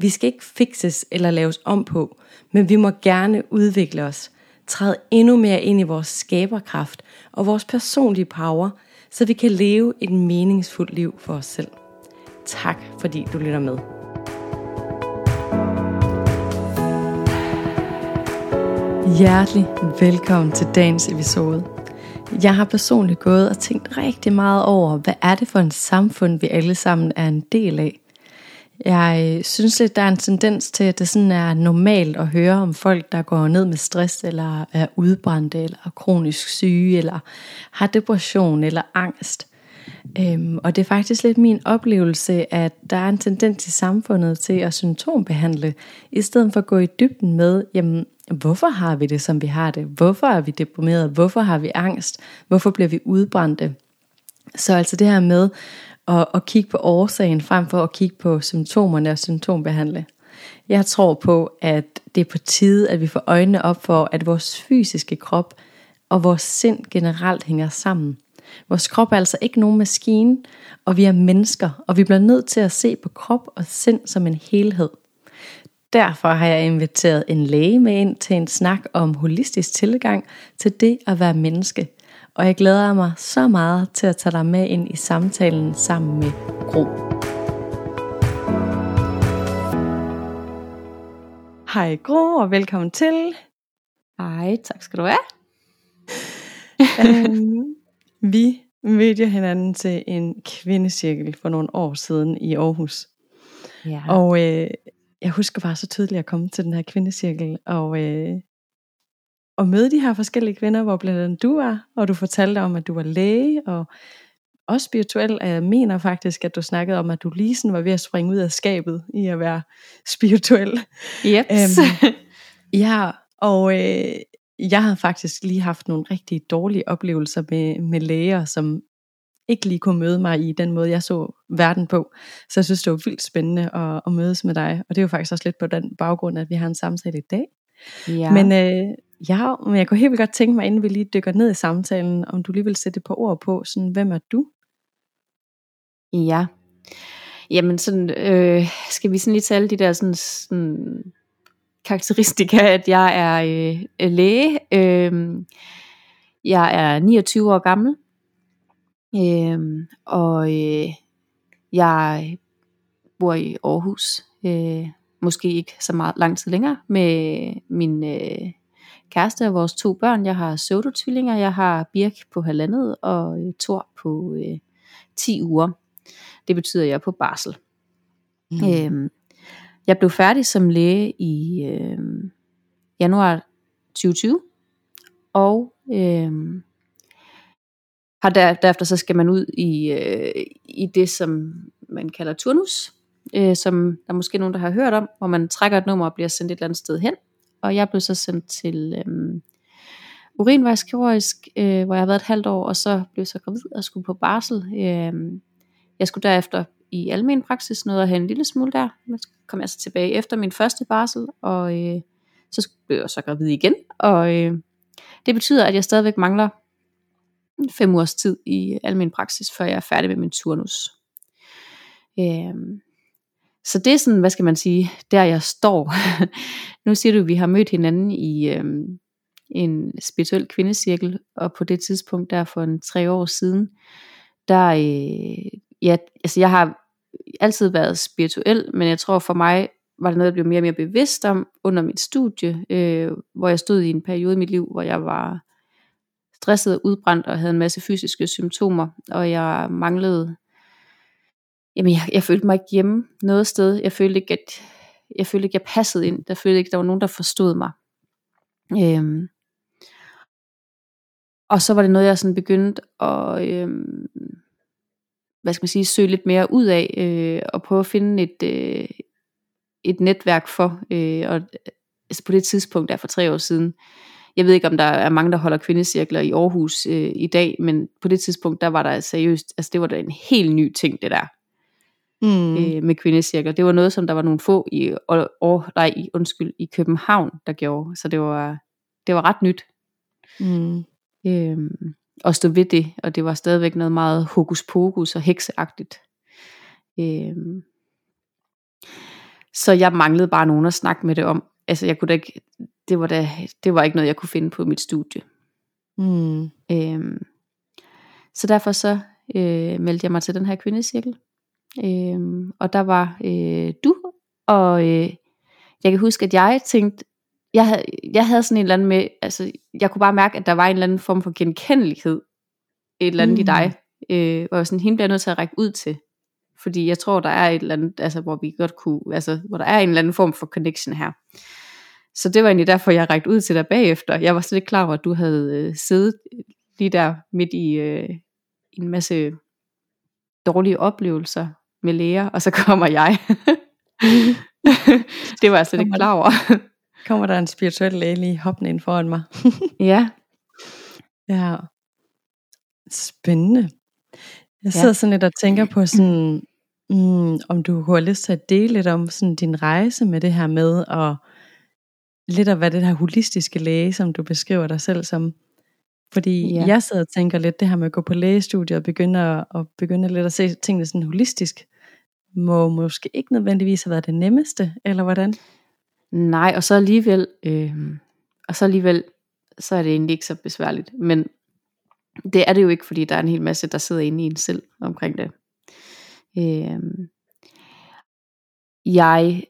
Vi skal ikke fixes eller laves om på, men vi må gerne udvikle os, træde endnu mere ind i vores skaberkraft og vores personlige power, så vi kan leve et meningsfuldt liv for os selv. Tak fordi du lytter med. Hjertelig velkommen til dagens episode. Jeg har personligt gået og tænkt rigtig meget over, hvad er det for en samfund, vi alle sammen er en del af. Jeg øh, synes lidt, der er en tendens til, at det sådan er normalt at høre om folk, der går ned med stress, eller er udbrændte, eller er kronisk syge, eller har depression eller angst. Øhm, og det er faktisk lidt min oplevelse, at der er en tendens i samfundet til at symptombehandle, i stedet for at gå i dybden med, jamen, hvorfor har vi det, som vi har det? Hvorfor er vi deprimerede? Hvorfor har vi angst? Hvorfor bliver vi udbrændte? Så altså det her med og, og kigge på årsagen, frem for at kigge på symptomerne og symptombehandle. Jeg tror på, at det er på tide, at vi får øjnene op for, at vores fysiske krop og vores sind generelt hænger sammen. Vores krop er altså ikke nogen maskine, og vi er mennesker, og vi bliver nødt til at se på krop og sind som en helhed. Derfor har jeg inviteret en læge med ind til en snak om holistisk tilgang til det at være menneske. Og jeg glæder mig så meget til at tage dig med ind i samtalen sammen med Gro. Hej Gro, og velkommen til. Hej, tak skal du have. øhm, vi mødte hinanden til en kvindecirkel for nogle år siden i Aarhus. Ja. Og øh, jeg husker bare så tydeligt at komme til den her kvindecirkel, og, øh, og møde de her forskellige kvinder, hvor blandt andet du er, og du fortalte om, at du var læge, og også spirituel, og jeg mener faktisk, at du snakkede om, at du lige sådan var ved at springe ud af skabet i at være spirituel. Yep. Øhm, ja, og øh, jeg har faktisk lige haft nogle rigtig dårlige oplevelser med, med læger, som ikke lige kunne møde mig i den måde, jeg så verden på. Så jeg synes, det var vildt spændende at, at mødes med dig. Og det er jo faktisk også lidt på den baggrund, at vi har en samtale i dag. Ja. Men øh, ja, men jeg kunne helt vildt godt tænke mig, inden vi lige dykker ned i samtalen, om du lige vil sætte et par ord på, sådan, hvem er du? Ja, jamen sådan, øh, skal vi sådan lige tale de der sådan, sådan karakteristika, at jeg er øh, øh læge. Øh, jeg er 29 år gammel. Øh, og øh, jeg bor i Aarhus. Øh, måske ikke så meget lang tid længere med min øh, kæreste og vores to børn. Jeg har pseudotvillinger. Jeg har Birk på halvandet og øh, Thor på øh, 10 uger. Det betyder, at jeg er på barsel. Mm. Øh, jeg blev færdig som læge i øh, januar 2020, og øh, har der, derefter så skal man ud i, øh, i det, som man kalder turnus, øh, som der er måske nogen, der har hørt om, hvor man trækker et nummer og bliver sendt et eller andet sted hen. Og jeg blev så sendt til øhm, urinvejskirurgisk, øh, hvor jeg har været et halvt år, og så blev jeg så gravid og skulle på barsel. Øh, jeg skulle derefter i almen praksis noget at have en lille smule der. Så kom jeg så tilbage efter min første barsel, og øh, så blev jeg så gravid igen. Og øh, det betyder, at jeg stadigvæk mangler fem ugers tid i almen praksis, før jeg er færdig med min turnus. Øh, så det er sådan, hvad skal man sige, der jeg står. nu siger du, at vi har mødt hinanden i øhm, en spirituel kvindecirkel, og på det tidspunkt der for en tre år siden, der, øh, ja, altså jeg har altid været spirituel, men jeg tror for mig var det noget, jeg blev mere og mere bevidst om under mit studie, øh, hvor jeg stod i en periode i mit liv, hvor jeg var stresset og udbrændt og havde en masse fysiske symptomer, og jeg manglede, jamen jeg, jeg følte mig ikke hjemme noget sted, jeg følte ikke, at jeg følte ikke, at jeg passede ind, der følte ikke, at der var nogen, der forstod mig. Øhm, og så var det noget, jeg sådan begyndte at, øhm, hvad skal man sige, søge lidt mere ud af, øh, og prøve at finde et, øh, et netværk for, øh, og altså på det tidspunkt, der for tre år siden, jeg ved ikke, om der er mange, der holder kvindecirkler i Aarhus øh, i dag, men på det tidspunkt, der var der seriøst, altså det var da en helt ny ting, det der, mm. øh, med kvindecirkler. Det var noget, som der var nogle få i, og, og, nej, i, undskyld, i København, der gjorde, så det var, det var ret nyt. Mm. Øhm, at stå ved det, og det var stadigvæk noget meget hokus pokus og hekseagtigt. Øhm, så jeg manglede bare nogen at snakke med det om. Altså jeg kunne da ikke, det var, da, det var ikke noget, jeg kunne finde på mit studie. Mm. Øhm, så derfor så øh, meldte jeg mig til den her kvindecirkel. Øhm, og der var øh, du, og øh, jeg kan huske, at jeg tænkte, jeg havde, jeg havde sådan en eller anden med, altså jeg kunne bare mærke, at der var en eller anden form for genkendelighed, et eller andet mm. i dig, øh, hvor jeg sådan, hende bliver nødt til at række ud til. Fordi jeg tror, der er et eller andet, altså, hvor vi godt kunne, altså, hvor der er en eller anden form for connection her. Så det var egentlig derfor, jeg rækte ud til dig bagefter. Jeg var slet ikke klar over, at du havde øh, siddet lige der midt i øh, en masse dårlige oplevelser med læger, og så kommer jeg. det var jeg slet ikke klar over. kommer der en spirituel læge lige hoppende ind foran mig. ja. Ja. Spændende. Jeg sidder ja. sådan lidt og tænker på sådan, mm, om du har lyst til at dele lidt om sådan din rejse med det her med, og lidt af hvad det her holistiske læge, som du beskriver dig selv som. Fordi ja. jeg sidder og tænker lidt, det her med at gå på lægestudiet og begynde at, og begynde lidt at se tingene sådan holistisk, må måske ikke nødvendigvis have været det nemmeste, eller hvordan? Nej, og så alligevel, øh, og så alligevel, så er det egentlig ikke så besværligt. Men det er det jo ikke, fordi der er en hel masse, der sidder inde i en selv omkring det. Øh, jeg,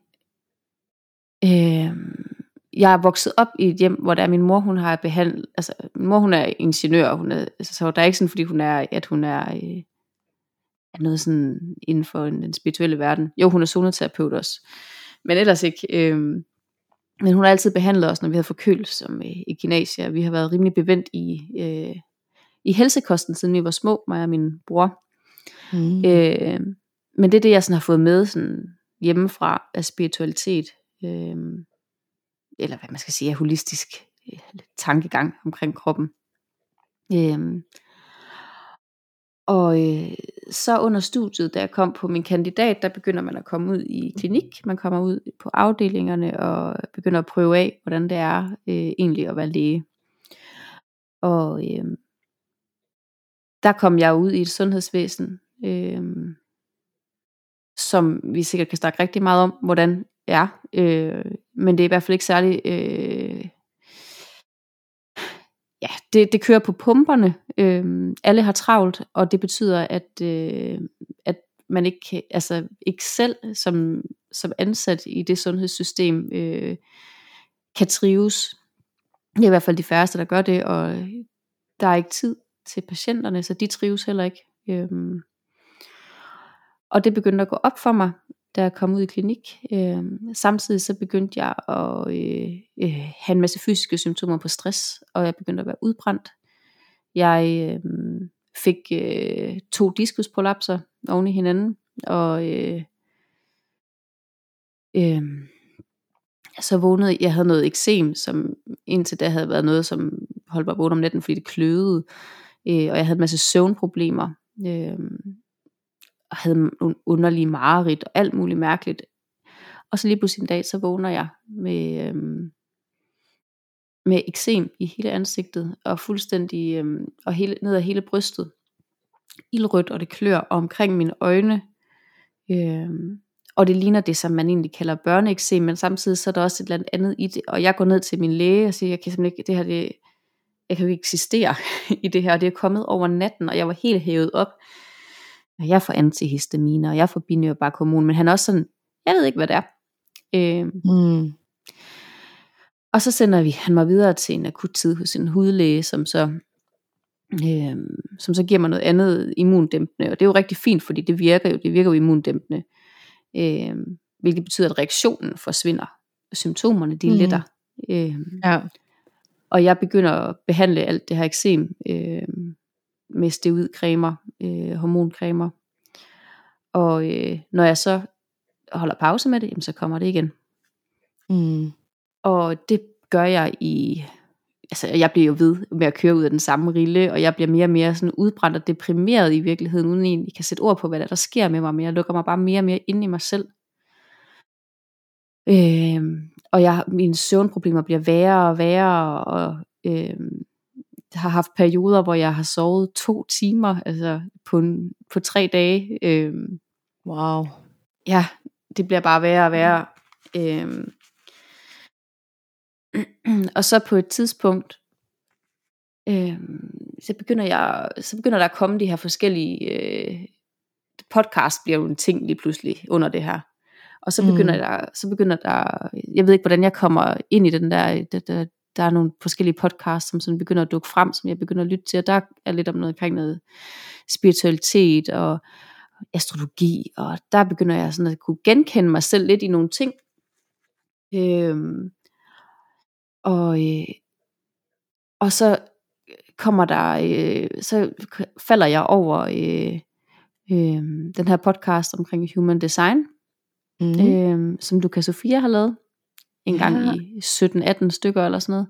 øh, jeg er vokset op i et hjem, hvor der er min mor, hun har behandlet, altså min mor, hun er ingeniør, hun er, altså, så der er ikke sådan, fordi hun er, at hun er, øh, er noget sådan inden for den spirituelle verden. Jo, hun er zoneterapeut også, men ellers ikke. Øh, men hun har altid behandlet os, når vi havde forkølelse som i, i gymnasiet. Vi har været rimelig bevendt i, øh, i helsekosten, siden vi var små, mig og min bror. Mm. Øh, men det er det, jeg sådan har fået med sådan hjemmefra af spiritualitet. Øh, eller hvad man skal sige, af holistisk øh, tankegang omkring kroppen. Øh, og øh, så under studiet, da jeg kom på min kandidat, der begynder man at komme ud i klinik, man kommer ud på afdelingerne og begynder at prøve af, hvordan det er øh, egentlig at være læge. Og øh, der kom jeg ud i et sundhedsvæsen, øh, som vi sikkert kan snakke rigtig meget om, hvordan er. Øh, men det er i hvert fald ikke særlig øh, ja, det, det kører på pumperne. Øh, alle har travlt, og det betyder, at, øh, at man ikke, altså ikke selv som, som ansat i det sundhedssystem øh, kan trives. Det er i hvert fald de færreste, der gør det, og der er ikke tid til patienterne, så de trives heller ikke. Øh, og det begyndte at gå op for mig, da jeg kom ud i klinik. Øh, samtidig så begyndte jeg at øh, øh, have en masse fysiske symptomer på stress, og jeg begyndte at være udbrændt. Jeg øh, fik øh, to diskusprolapser oven i hinanden, og øh, øh, så vågnede jeg, havde noget eksem, som indtil da havde været noget, som holdt mig vågen om natten, fordi det kløede, øh, og jeg havde en masse søvnproblemer. Øh, og havde nogle underlige mareridt og alt muligt mærkeligt. Og så lige pludselig en dag, så vågner jeg med, øhm, med eksem i hele ansigtet, og fuldstændig, øhm, og hele, ned ad hele brystet. Ildrødt, og det klør og omkring mine øjne. Øhm, og det ligner det, som man egentlig kalder børneeksem, men samtidig så er der også et eller andet i det. Og jeg går ned til min læge og siger, jeg kan simpelthen ikke, det her, det, jeg kan jo ikke eksistere i det her, det er kommet over natten, og jeg var helt hævet op og jeg får antihistaminer, og jeg får binyrbarkhormon, men han er også sådan, jeg ved ikke, hvad det er. Øh, mm. Og så sender vi han mig videre til en akut tid hos en hudlæge, som så, øh, som så giver mig noget andet immundæmpende, og det er jo rigtig fint, fordi det virker jo, det virker jo immundæmpende, øh, hvilket betyder, at reaktionen forsvinder, symptomerne de mm. letter. Øh, ja. Og jeg begynder at behandle alt det her eksem, øh, med steroidcremer, øh, hormoncremer. Og øh, når jeg så holder pause med det, jamen, så kommer det igen. Mm. Og det gør jeg i, altså jeg bliver jo ved med at køre ud af den samme rille, og jeg bliver mere og mere sådan udbrændt og deprimeret i virkeligheden, uden egentlig kan sætte ord på, hvad der, der sker med mig, men jeg lukker mig bare mere og mere ind i mig selv. Øhm, og jeg, mine søvnproblemer bliver værre og værre, og øhm, har haft perioder, hvor jeg har sovet to timer, altså på, en, på tre dage. Øhm, Wow. ja, det bliver bare værre og værre. Øhm, og så på et tidspunkt, øhm, så begynder jeg, så begynder der at komme de her forskellige, øh, podcast bliver jo en ting lige pludselig under det her. Og så begynder Mm. der, så begynder der, jeg ved ikke hvordan jeg kommer ind i den der, der, der, der er nogle forskellige podcasts, som sådan begynder at dukke frem, som jeg begynder at lytte til, og der er lidt om noget omkring noget spiritualitet og astrologi, og der begynder jeg sådan at kunne genkende mig selv lidt i nogle ting. Øhm, og, øh, og så kommer der, øh, så falder jeg over øh, øh, den her podcast omkring human design, Mm. øh, som Luca Sofia har lavet, en gang Ja. i 17-18 stykker eller sådan noget,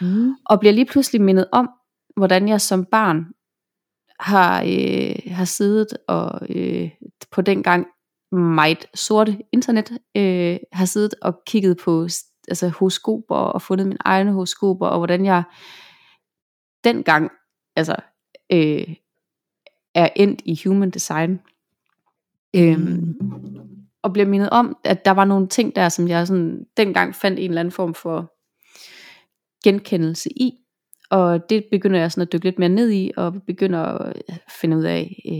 Mm. og bliver lige pludselig mindet om, hvordan jeg som barn har, øh, har siddet og øh, på den gang meget sorte internet, øh, har siddet og kigget på altså, horoskoper og fundet mine egne horoskoper, og hvordan jeg dengang altså, øh, er endt i human design. Øhm, og bliver mindet om, at der var nogle ting der, som jeg sådan, dengang fandt en eller anden form for genkendelse i. Og det begynder jeg sådan at dykke lidt mere ned i, og begynder at øh, finde ud af, øh,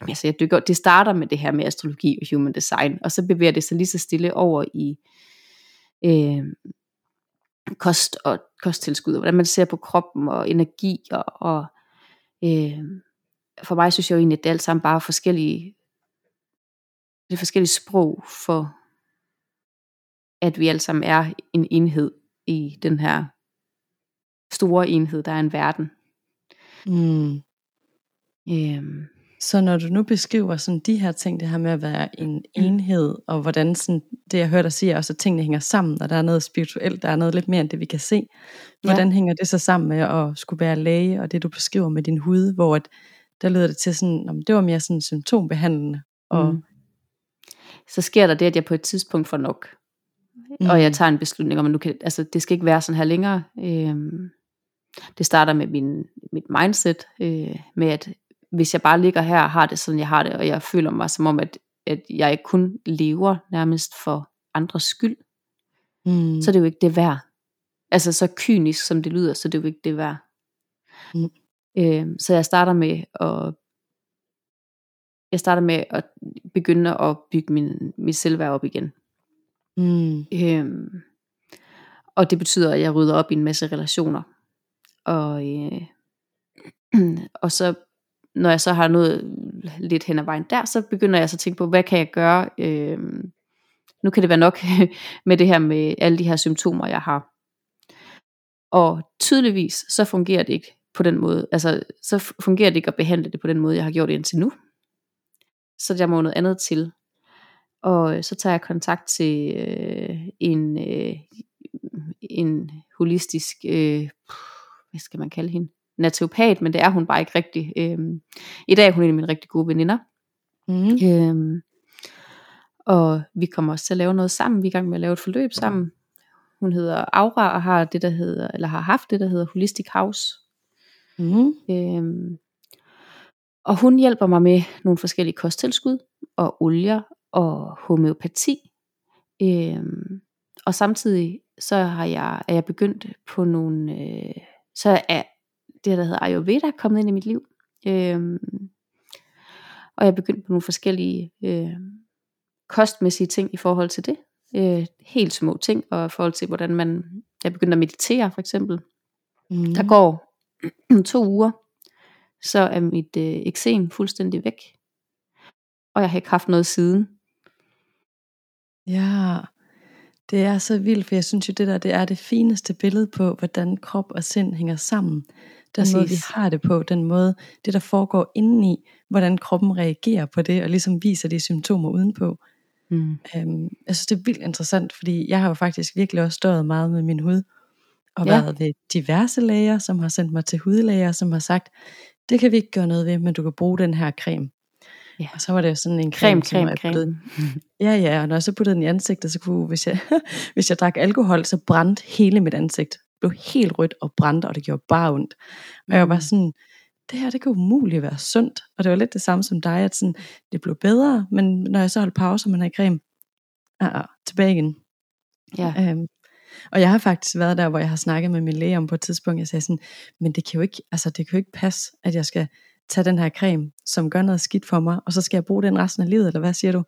jamen altså jeg dykker, det starter med det her med astrologi og human design, og så bevæger det sig lige så stille over i øh, kost og kosttilskud, og hvordan man ser på kroppen og energi, og, og øh, for mig synes jeg jo egentlig, at det er alt sammen bare forskellige, det er forskellige sprog for, at vi alle sammen er en enhed i den her store enhed, der er en verden. Mm. Øhm, Så når du nu beskriver sådan de her ting, det her med at være en enhed, og hvordan sådan, det jeg hørte dig sige, også at tingene hænger sammen, og der er noget spirituelt, der er noget lidt mere end det vi kan se. Hvordan ja. hænger det så sammen med at skulle være læge, og det du beskriver med din hud, hvor at, der lyder det til sådan, om det var mere sådan symptombehandlende. Og, mm. Så sker der det, at jeg på et tidspunkt får nok. Mm. Og jeg tager en beslutning om, at nu kan, altså, det skal ikke være sådan her længere. Øhm, det starter med min, mit mindset, øh, med at hvis jeg bare ligger her og har det sådan, jeg har det, og jeg føler mig som om, at, at jeg ikke kun lever nærmest for andres skyld, mm. så er det jo ikke det værd. Altså så kynisk som det lyder, så er det jo ikke det værd. Mm. Øh, så jeg starter med at jeg starter med at begynde at bygge min, mit selvværd op igen. Mm. Øhm, og det betyder, at jeg rydder op i en masse relationer. Og, øh, og så, når jeg så har nået lidt hen ad vejen der, så begynder jeg så at tænke på, hvad kan jeg gøre? Øh, nu kan det være nok med det her med alle de her symptomer, jeg har. Og tydeligvis, så fungerer det ikke på den måde. Altså, så fungerer det ikke at behandle det på den måde, jeg har gjort det indtil nu. Så der må noget andet til. Og så tager jeg kontakt til øh, en, øh, en holistisk, øh, hvad skal man kalde hende, naturopat, men det er hun bare ikke rigtig. Øh, I dag er hun en af mine rigtig gode veninder. Mm. Øh, og vi kommer også til at lave noget sammen. Vi er i gang med at lave et forløb sammen. Hun hedder Aura og har det der hedder eller har haft det der hedder Holistic House. Mm. Øhm, og hun hjælper mig med nogle forskellige kosttilskud og olier og homeopati. Øhm, og samtidig så har jeg, er jeg begyndt på nogle, øh, så er det der hedder Ayurveda kommet ind i mit liv. Øhm, og jeg er begyndt på nogle forskellige øh, kostmæssige ting i forhold til det. Øh, helt små ting, og i forhold til hvordan man, jeg begynder at meditere for eksempel. Mm. Der går to uger, så er mit øh, eksem fuldstændig væk. Og jeg har ikke haft noget siden. Ja, det er så vildt, for jeg synes jo, det der det er det fineste billede på, hvordan krop og sind hænger sammen. Den Præcis. måde, vi har det på, den måde, det der foregår indeni, hvordan kroppen reagerer på det, og ligesom viser de symptomer udenpå. Mm. Øhm, jeg synes, det er vildt interessant, fordi jeg har jo faktisk virkelig også stået meget med min hud, og ja. været ved diverse læger, som har sendt mig til hudlæger, som har sagt, det kan vi ikke gøre noget ved, men du kan bruge den her creme. Ja. Og så var det sådan en creme, creme, creme, creme. Puttede, ja, ja, og når jeg så puttede den i ansigtet, så kunne, hvis jeg, hvis jeg drak alkohol, så brændte hele mit ansigt. Det blev helt rødt og brændte, og det gjorde bare ondt. Og jeg var mm. sådan, det her, det kan umuligt være sundt. Og det var lidt det samme som dig, at sådan, det blev bedre, men når jeg så holdt pause, og man havde creme, uh, uh, tilbage igen. Ja. Øhm, og jeg har faktisk været der, hvor jeg har snakket med min læge om på et tidspunkt, jeg sagde sådan, men det kan jo ikke, altså det kan jo ikke passe, at jeg skal tage den her creme, som gør noget skidt for mig, og så skal jeg bruge den resten af livet, eller hvad siger du?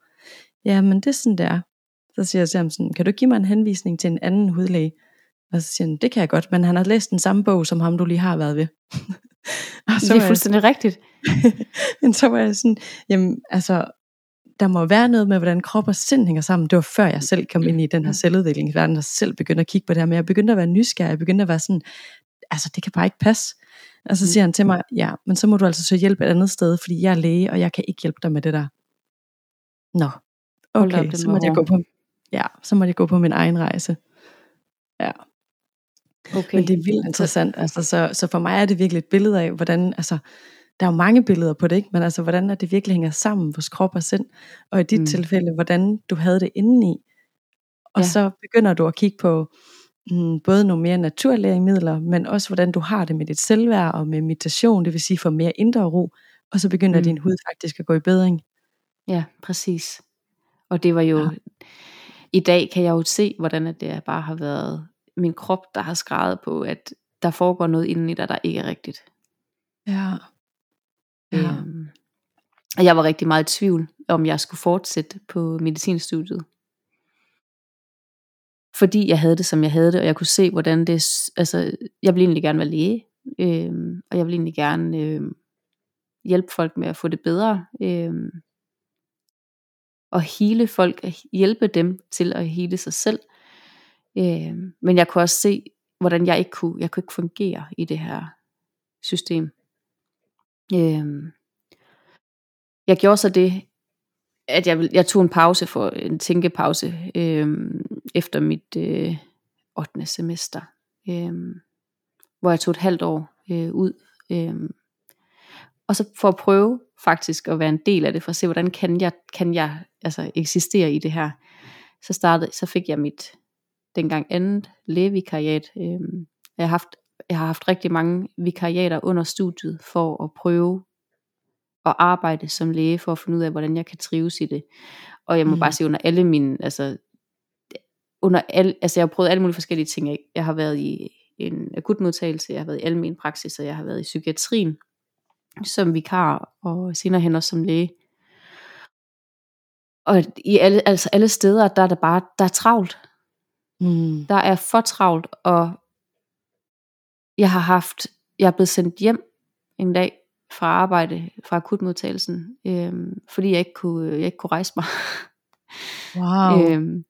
Ja, men det er sådan, det er. Så siger jeg til ham sådan, kan du give mig en henvisning til en anden hudlæge? Og så siger han, det kan jeg godt, men han har læst den samme bog, som ham du lige har været ved. og så det er fuldstændig jeg, rigtigt. men så var jeg sådan, jamen altså, der må være noget med, hvordan krop og sind hænger sammen. Det var før jeg selv kom ind i den her selvudviklingsverden, og selv begyndte at kigge på det her, men jeg begyndte at være nysgerrig, jeg begyndte at være sådan, altså det kan bare ikke passe. Og så siger han til mig, ja, men så må du altså søge hjælp et andet sted, fordi jeg er læge, og jeg kan ikke hjælpe dig med det der. Nå, okay, så må jeg gå på, ja, så må jeg gå på min egen rejse. Ja. Okay. Men det er vildt interessant. Altså, så, så for mig er det virkelig et billede af, hvordan, altså, der er jo mange billeder på det, ikke? men altså, hvordan er det virkelig hænger sammen hos krop og sind, og i dit mm. tilfælde, hvordan du havde det indeni. Og ja. så begynder du at kigge på mm, både nogle mere naturlægemidler, men også hvordan du har det med dit selvværd og med meditation, det vil sige for mere indre ro, og så begynder mm. din hud faktisk at gå i bedring. Ja, præcis. Og det var jo, ja. i dag kan jeg jo se, hvordan det bare har været min krop, der har skrevet på, at der foregår noget inden i dig, der ikke er rigtigt. Ja. Ja. Øhm, og jeg var rigtig meget i tvivl, om jeg skulle fortsætte på medicinstudiet. Fordi jeg havde det, som jeg havde det, og jeg kunne se, hvordan det, altså, jeg ville egentlig gerne være læge, øhm, og jeg ville egentlig gerne øhm, hjælpe folk med at få det bedre, øhm, og hele folk, hjælpe dem til at hele sig selv. Øhm, men jeg kunne også se, hvordan jeg ikke kunne, jeg kunne ikke fungere i det her system. Øhm, jeg gjorde så det, at jeg, jeg tog en pause for en tænkepause øhm, efter mit øh, 8. semester, øhm, hvor jeg tog et halvt år øh, ud. Øhm, og så for at prøve faktisk at være en del af det, for at se, hvordan kan jeg, kan jeg altså, eksistere i det her. Så startede, så fik jeg mit dengang andet lægevikariat. Øhm, jeg har haft jeg har haft rigtig mange vikariater under studiet for at prøve at arbejde som læge for at finde ud af, hvordan jeg kan trives i det. Og jeg må mm. bare sige, under alle mine, altså, under al, altså jeg har prøvet alle mulige forskellige ting. Jeg, jeg har været i en akutmodtagelse, jeg har været i almen praksis, og jeg har været i psykiatrien som vikar, og senere hen også som læge. Og i alle, altså alle steder, der er der bare, der er travlt. Mm. Der er for travlt, og jeg har haft, jeg er blevet sendt hjem en dag fra arbejde, fra akutmodtagelsen, øhm, fordi jeg ikke kunne, jeg ikke kunne rejse mig. Wow. øhm,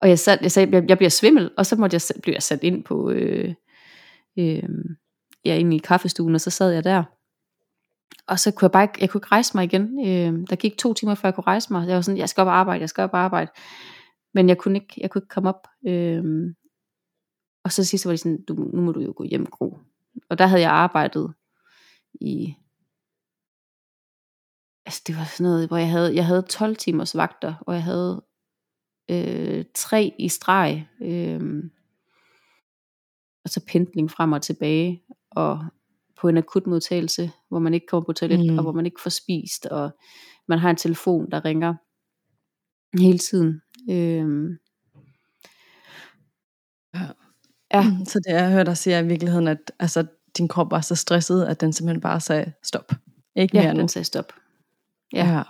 og jeg, sat, jeg sagde, jeg, jeg bliver svimmel, og så måtte jeg, blive sat ind på, øh, øh, ja, ind i kaffestuen, og så sad jeg der. Og så kunne jeg bare ikke, jeg kunne ikke rejse mig igen. Øh, der gik to timer, før jeg kunne rejse mig. Jeg var sådan, jeg skal op og arbejde, jeg skal op og arbejde. Men jeg kunne ikke, jeg kunne ikke komme op. Øh, og så sidst var de sådan, du, nu må du jo gå hjem, Gro. Og der havde jeg arbejdet i, altså det var sådan noget, hvor jeg havde, jeg havde 12 timers vagter, og jeg havde øh, tre i streg, øh, og så pendling frem og tilbage, og på en akutmodtagelse, hvor man ikke kommer på toilet, mm. og hvor man ikke får spist, og man har en telefon, der ringer hele tiden. Øh, Ja. Mm, så det jeg hørt dig sige i virkeligheden, at altså, din krop var så stresset, at den simpelthen bare sagde stop. Ikke ja, mere nu. den sagde stop. Ja. ja.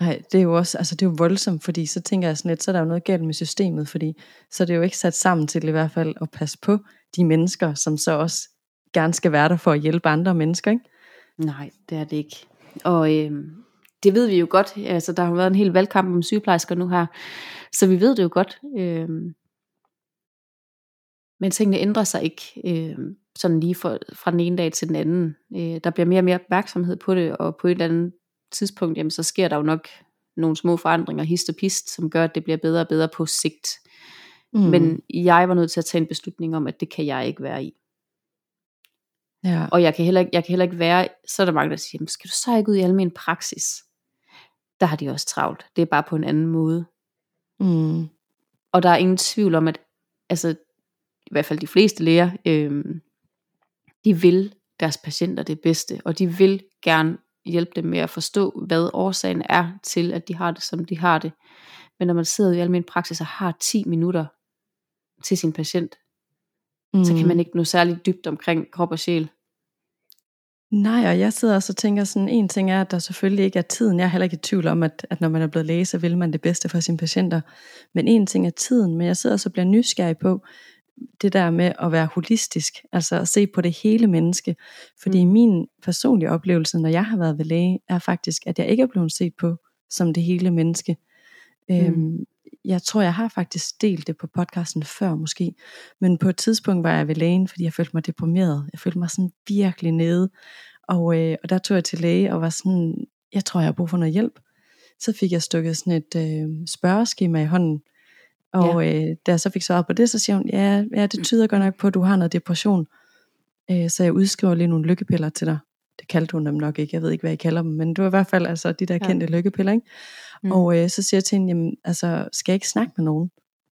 Nej, det er jo også, altså det er jo voldsomt, fordi så tænker jeg sådan lidt, så er der jo noget galt med systemet, fordi så er det jo ikke sat sammen til i hvert fald at passe på de mennesker, som så også gerne skal være der for at hjælpe andre mennesker, ikke? Nej, det er det ikke. Og øh, det ved vi jo godt, altså der har været en hel valgkamp om sygeplejersker nu her, så vi ved det jo godt. Øh, men tingene ændrer sig ikke øh, sådan lige for, fra den ene dag til den anden. Øh, der bliver mere og mere opmærksomhed på det, og på et eller andet tidspunkt, jamen, så sker der jo nok nogle små forandringer, hist og pist, som gør, at det bliver bedre og bedre på sigt. Mm. Men jeg var nødt til at tage en beslutning om, at det kan jeg ikke være i. Ja. Og jeg kan, heller ikke, jeg kan heller ikke være, så er der mange, der siger, skal du så ikke ud i almen praksis? Der har de også travlt. Det er bare på en anden måde. Mm. Og der er ingen tvivl om, at altså, i hvert fald de fleste læger, øh, de vil deres patienter det bedste, og de vil gerne hjælpe dem med at forstå, hvad årsagen er til, at de har det, som de har det. Men når man sidder i almindelig praksis og har 10 minutter til sin patient, mm. så kan man ikke nå særligt dybt omkring krop og sjæl. Nej, og jeg sidder også og tænker sådan, en ting er, at der selvfølgelig ikke er tiden. Jeg er heller ikke i tvivl om, at, at når man er blevet læge, så vil man det bedste for sine patienter. Men en ting er tiden, men jeg sidder også og bliver nysgerrig på, det der med at være holistisk, altså at se på det hele menneske. Fordi mm. min personlige oplevelse, når jeg har været ved læge, er faktisk, at jeg ikke er blevet set på som det hele menneske. Mm. Øhm, jeg tror, jeg har faktisk delt det på podcasten før måske, men på et tidspunkt var jeg ved lægen, fordi jeg følte mig deprimeret. Jeg følte mig sådan virkelig nede, og, øh, og der tog jeg til læge og var sådan, jeg tror, jeg har brug for noget hjælp. Så fik jeg stukket sådan et øh, spørgeskema i hånden, og ja. øh, da jeg så fik svaret på det, så siger hun, ja, ja det tyder godt nok på, at du har noget depression. Øh, så jeg udskriver lige nogle lykkepiller til dig. Det kaldte hun dem nok ikke, jeg ved ikke, hvad I kalder dem, men det var i hvert fald altså de der ja. kendte lykkepiller. Ikke? Mm. Og øh, så siger jeg til hende, jamen, altså, skal jeg ikke snakke med nogen?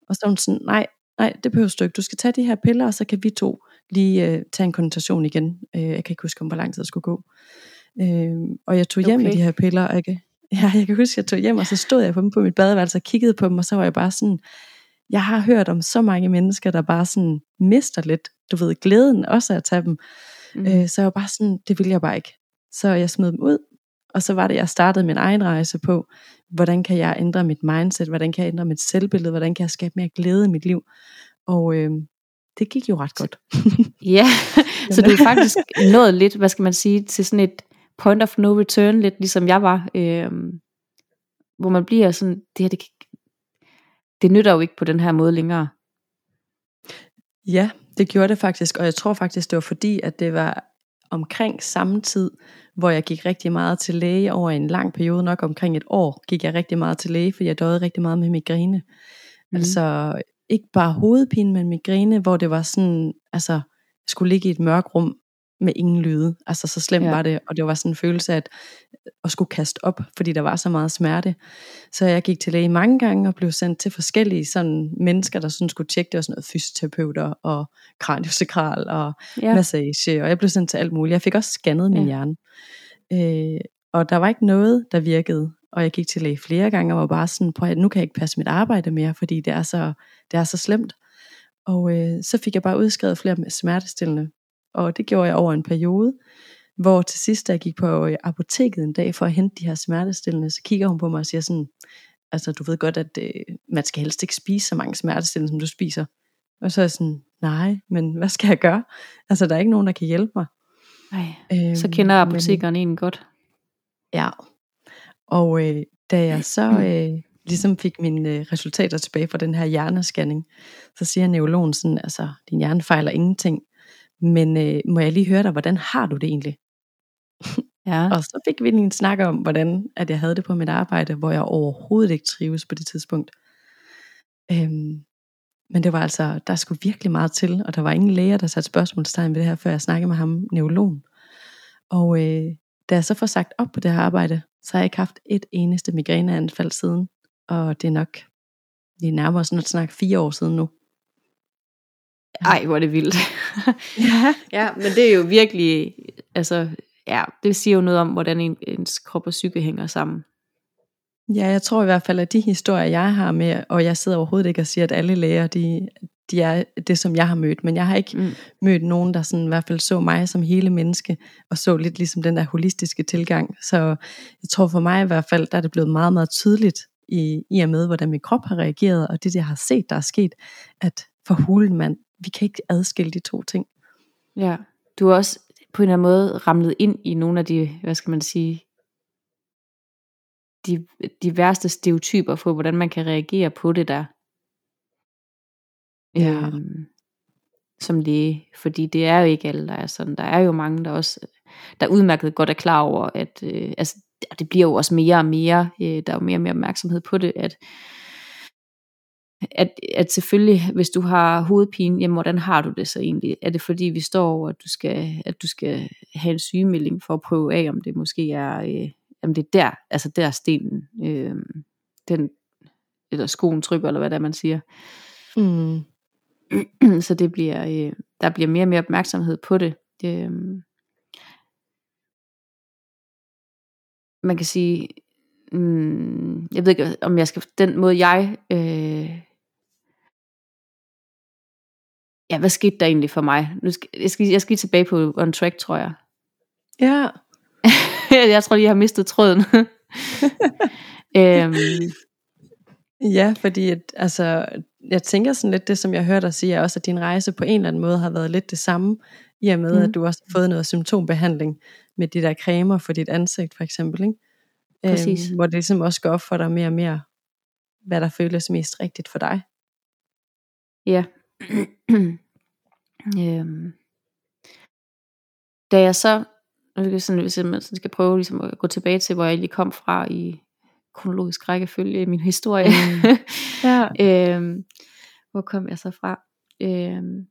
Og så er hun sådan, nej, nej, det behøver du ikke. Du skal tage de her piller, og så kan vi to lige øh, tage en konnotation igen. Øh, jeg kan ikke huske, om hvor lang tid det skulle gå. Øh, og jeg tog hjem okay. med de her piller, og jeg, ja, jeg kan huske, at jeg tog hjem, og så stod jeg på dem på mit badeværelse og kiggede på dem, og så var jeg bare sådan, jeg har hørt om så mange mennesker, der bare sådan mister lidt, du ved, glæden også at tage dem. Mm. Øh, så jeg var bare sådan, det ville jeg bare ikke. Så jeg smed dem ud, og så var det, jeg startede min egen rejse på, hvordan kan jeg ændre mit mindset, hvordan kan jeg ændre mit selvbillede, hvordan kan jeg skabe mere glæde i mit liv. Og øh, det gik jo ret godt. ja, så du er faktisk nået lidt, hvad skal man sige, til sådan et point of no return, lidt ligesom jeg var, øh, hvor man bliver sådan, det her, det, det nytter jo ikke på den her måde længere. Ja, det gjorde det faktisk, og jeg tror faktisk, det var fordi, at det var omkring samme tid, hvor jeg gik rigtig meget til læge over en lang periode, nok omkring et år, gik jeg rigtig meget til læge, fordi jeg døde rigtig meget med migræne. Mm. Altså ikke bare hovedpine, men migræne, hvor det var sådan, altså jeg skulle ligge i et mørkt rum med ingen lyde. Altså så slemt ja. var det, og det var sådan en følelse af at, at skulle kaste op, fordi der var så meget smerte. Så jeg gik til læge mange gange og blev sendt til forskellige sådan mennesker, der sådan skulle tjekke det, var sådan noget fysioterapeuter og kraniosakral og ja. massage, og jeg blev sendt til alt muligt. Jeg fik også scannet min ja. hjerne. Øh, og der var ikke noget, der virkede. Og jeg gik til læge flere gange og var bare sådan, prøv at nu kan jeg ikke passe mit arbejde mere, fordi det er så, det er så slemt. Og øh, så fik jeg bare udskrevet flere smertestillende og det gjorde jeg over en periode, hvor til sidst, da jeg gik på øh, apoteket en dag for at hente de her smertestillende, så kigger hun på mig og siger sådan, altså du ved godt, at øh, man skal helst ikke spise så mange smertestillende, som du spiser. Og så er jeg sådan, nej, men hvad skal jeg gøre? Altså der er ikke nogen, der kan hjælpe mig. Nej, øhm, så kender apotekeren en godt. Ja, og øh, da jeg så øh, ligesom fik mine øh, resultater tilbage fra den her hjernescanning, så siger neurologen sådan, altså din hjerne fejler ingenting, men øh, må jeg lige høre dig, hvordan har du det egentlig? Ja. og så fik vi en snak om, hvordan at jeg havde det på mit arbejde, hvor jeg overhovedet ikke trives på det tidspunkt. Øhm, men det var altså, der skulle virkelig meget til, og der var ingen læger, der satte spørgsmålstegn ved det her, før jeg snakkede med ham, neurologen. Og øh, da jeg så får sagt op på det her arbejde, så har jeg ikke haft et eneste migræneanfald siden, og det er nok, det er nærmere sådan at snakke fire år siden nu. Ej, hvor er det vildt. ja. ja, men det er jo virkelig, altså, ja, det siger jo noget om, hvordan en, ens krop og psyke hænger sammen. Ja, jeg tror i hvert fald, at de historier, jeg har med, og jeg sidder overhovedet ikke og siger, at alle læger, de, de er det, som jeg har mødt, men jeg har ikke mm. mødt nogen, der sådan i hvert fald så mig som hele menneske, og så lidt ligesom den der holistiske tilgang. Så jeg tror for mig i hvert fald, der er det blevet meget, meget tydeligt, i, i og med, hvordan min krop har reageret, og det, jeg har set, der er sket, at for hulen, mand, vi kan ikke adskille de to ting. Ja, du har også på en eller anden måde ramlet ind i nogle af de, hvad skal man sige, de, de værste stereotyper for, hvordan man kan reagere på det der. Ja. Øhm, som læge, fordi det er jo ikke alle, der er sådan. Der er jo mange, der også, der udmærket godt er klar over, at øh, altså, det bliver jo også mere og mere, øh, der er jo mere og mere opmærksomhed på det, at, at, at selvfølgelig, hvis du har hovedpine, jamen hvordan har du det så egentlig? Er det fordi, vi står over, at du skal, at du skal have en sygemelding for at prøve af, om det måske er, øh, om det er der, altså der stenen, øh, den, eller skoen trykker, eller hvad det er, man siger. Mm. så det bliver, øh, der bliver mere og mere opmærksomhed på det. Øh, man kan sige, mm, jeg ved ikke, om jeg skal, den måde jeg, øh, ja, hvad skete der egentlig for mig? Nu skal, jeg, skal, jeg skal lige tilbage på On Track, tror jeg. Ja. jeg tror, jeg har mistet tråden. øhm, Ja, fordi at, altså, jeg tænker sådan lidt det, som jeg hørte dig sige, er også, at din rejse på en eller anden måde har været lidt det samme, i og med, mm. at du også har fået noget symptombehandling med de der cremer for dit ansigt, for eksempel. Ikke? Præcis. Øhm, hvor det ligesom også går op for dig mere og mere, hvad der føles mest rigtigt for dig. Ja. øhm. Da jeg så, sådan, hvis jeg skal prøve ligesom at gå tilbage til, hvor jeg lige kom fra i kronologisk rækkefølge i min historie. Mm. Ja. øhm, hvor kom jeg så fra? Øhm,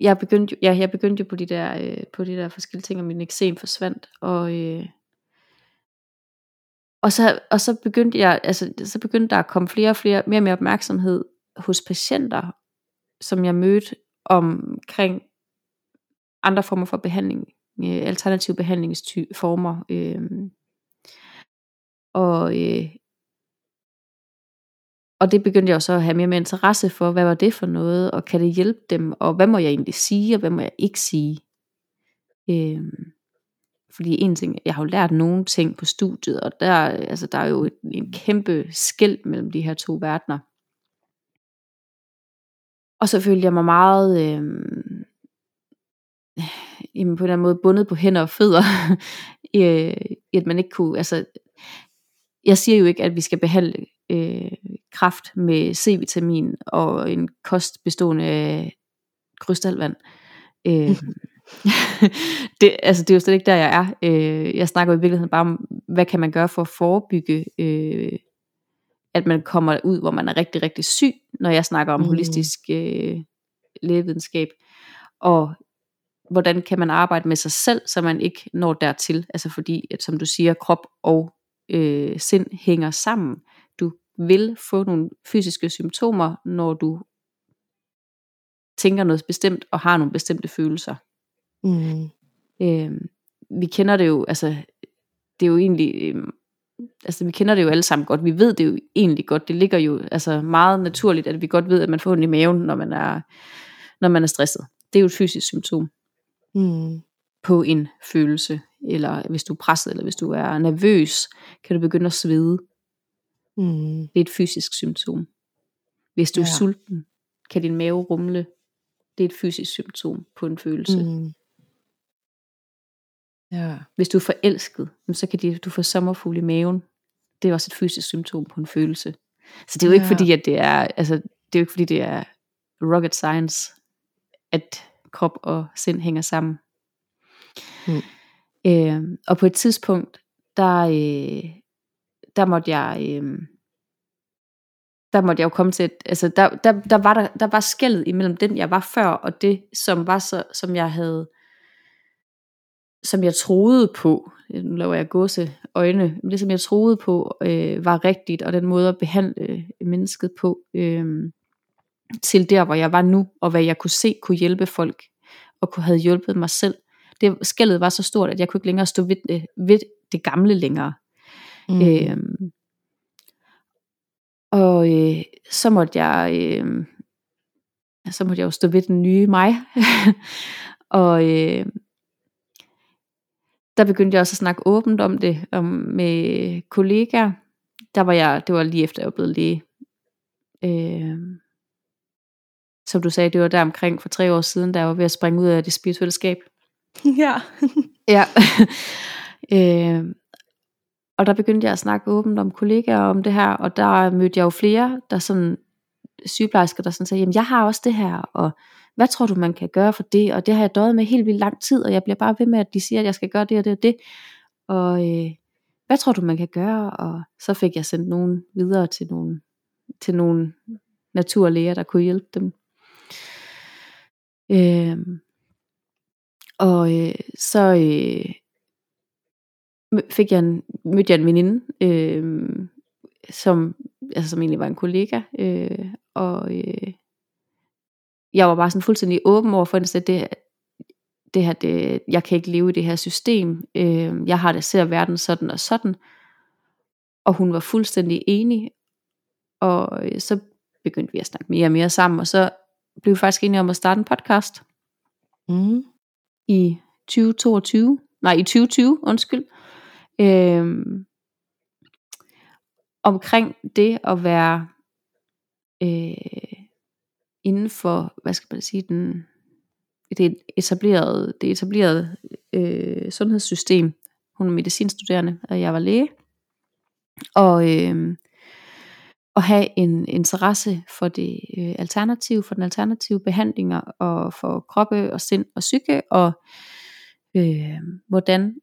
jeg begyndte, ja, jeg begyndte jo på de der, øh, på de der forskellige ting, og min eksem forsvandt, og, øh, og, så, og så begyndte jeg, altså, så begyndte der at komme flere og flere, mere og mere opmærksomhed hos patienter, som jeg mødte omkring andre former for behandling, øh, alternative behandlingsformer, øh, og, øh, og det begyndte jeg så at have mere med interesse for, hvad var det for noget, og kan det hjælpe dem, og hvad må jeg egentlig sige, og hvad må jeg ikke sige. Øh, fordi en ting, jeg har jo lært nogle ting på studiet, og der, altså, der er jo et, en kæmpe skæld mellem de her to verdener. Og så følte jeg mig meget, øh, jamen på en eller anden måde bundet på hænder og fødder, øh, at man ikke kunne, altså jeg siger jo ikke, at vi skal behandle øh, kraft med C-vitamin og en kost bestående af krystalvand. Øh, det, altså det er jo slet ikke der, jeg er. Øh, jeg snakker jo i virkeligheden bare om, hvad kan man gøre for at forebygge, øh, at man kommer ud, hvor man er rigtig, rigtig syg, når jeg snakker om mm. holistisk øh, lægevidenskab. Og hvordan kan man arbejde med sig selv, så man ikke når dertil. Altså fordi, at som du siger, krop og øh, sind hænger sammen. Du vil få nogle fysiske symptomer, når du tænker noget bestemt og har nogle bestemte følelser. Mm. Øh, vi kender det jo, altså det er jo egentlig, øh, altså vi kender det jo alle sammen godt, vi ved det jo egentlig godt, det ligger jo altså meget naturligt, at vi godt ved, at man får ondt i maven, når man er, når man er stresset. Det er jo et fysisk symptom. Mm. på en følelse, eller hvis du er presset, eller hvis du er nervøs, kan du begynde at svede. Mm. Det er et fysisk symptom. Hvis du ja. er sulten, kan din mave rumle. Det er et fysisk symptom på en følelse. Mm. Ja. Hvis du er forelsket, så kan du få sommerfugl i maven. Det er også et fysisk symptom på en følelse. Så det er jo ja. ikke fordi, at det er, altså, det er jo ikke fordi, det er rocket science, at krop og sind hænger sammen. Mm. Øh, og på et tidspunkt, der, øh, der måtte jeg, øh, der måtte jeg jo komme til, at, altså der, der, der, var der, der var skældet imellem den, jeg var før, og det, som var så, som jeg havde, som jeg troede på, nu laver jeg gåse øjne, men det som jeg troede på, øh, var rigtigt, og den måde at behandle mennesket på, øh, til der, hvor jeg var nu, og hvad jeg kunne se kunne hjælpe folk, og kunne have hjulpet mig selv. Det skældet var så stort, at jeg kunne ikke længere stå ved det, ved det gamle længere. Mm. Øhm, og øh, så måtte jeg øh, så måtte jeg jo stå ved den nye mig. og øh, der begyndte jeg også at snakke åbent om det om, med kollegaer. Der var jeg, det var lige efter jeg var blevet læge. Øh, som du sagde, det var der omkring for tre år siden, da jeg var ved at springe ud af det spirituelle skab. Ja. ja. øh, og der begyndte jeg at snakke åbent om kollegaer om det her, og der mødte jeg jo flere, der sådan, sygeplejersker, der sådan sagde, jamen jeg har også det her, og hvad tror du, man kan gøre for det? Og det har jeg døjet med helt vildt lang tid, og jeg bliver bare ved med, at de siger, at jeg skal gøre det og det og det. og øh, hvad tror du man kan gøre? Og så fik jeg sendt nogen videre til nogle, til nogle naturlæger, der kunne hjælpe dem. Øh, og øh, så øh, fik jeg en, mødte jeg en veninde, øh, som, altså, som egentlig var en kollega, øh, og øh, jeg var bare sådan fuldstændig åben over for det, det, det her, det, jeg kan ikke leve i det her system, øh, jeg har det, ser verden sådan og sådan, og hun var fuldstændig enig, og øh, så begyndte vi at snakke mere og mere sammen, og så blev vi faktisk enige om at starte en podcast, Mm. i 2022, nej i 2020, undskyld, øhm, omkring det at være øh, inden for, hvad skal man sige, den, det etablerede, det etablerede øh, sundhedssystem. Hun er medicinstuderende, og jeg var læge. Og øh, at have en interesse for det øh, alternative, for den alternative behandlinger, og for kroppe og sind og psyke, og øh, hvordan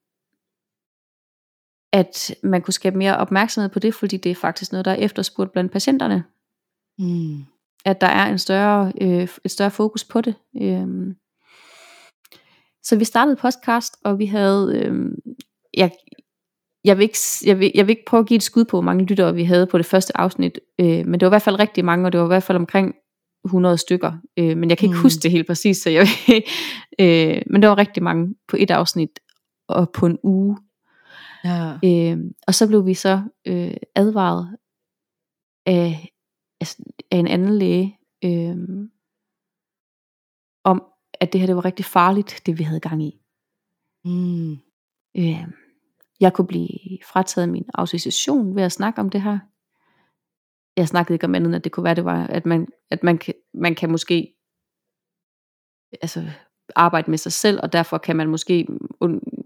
at man kunne skabe mere opmærksomhed på det, fordi det er faktisk noget, der er efterspurgt blandt patienterne. Mm. At der er en større, øh, et større fokus på det. Øh. Så vi startede podcast, og vi havde, øh, jeg, jeg, vil ikke, jeg, vil, jeg vil ikke prøve at give et skud på, hvor mange lyttere vi havde på det første afsnit, øh, men det var i hvert fald rigtig mange, og det var i hvert fald omkring 100 stykker, øh, men jeg kan ikke Mm. huske det helt præcis, så jeg, øh, men det var rigtig mange på et afsnit, og på en uge, Ja. Øh, og så blev vi så øh, advaret af, altså, af en anden læge øh, om, at det her det var rigtig farligt, det vi havde gang i. Mm. Øh, jeg kunne blive frataget min autorisation ved at snakke om det her. Jeg snakkede ikke om andet, end at det kunne være, det var, at man, at man, kan, man kan måske altså, arbejde med sig selv, og derfor kan man måske und-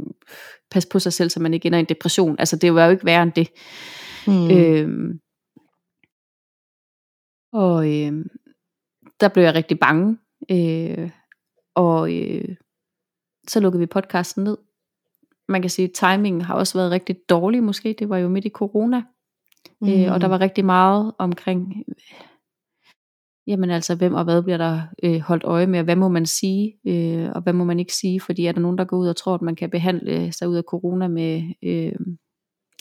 passe på sig selv, så man ikke ender i en depression. Altså det var jo ikke værre end det. Mm. Øhm, og øh, der blev jeg rigtig bange. Øh, og øh, så lukkede vi podcasten ned. Man kan sige, at timingen har også været rigtig dårlig måske. Det var jo midt i corona. Mm. Øh, og der var rigtig meget omkring, jamen altså, hvem og hvad bliver der øh, holdt øje med, og hvad må man sige, øh, og hvad må man ikke sige, fordi er der nogen, der går ud og tror, at man kan behandle sig ud af corona med øh,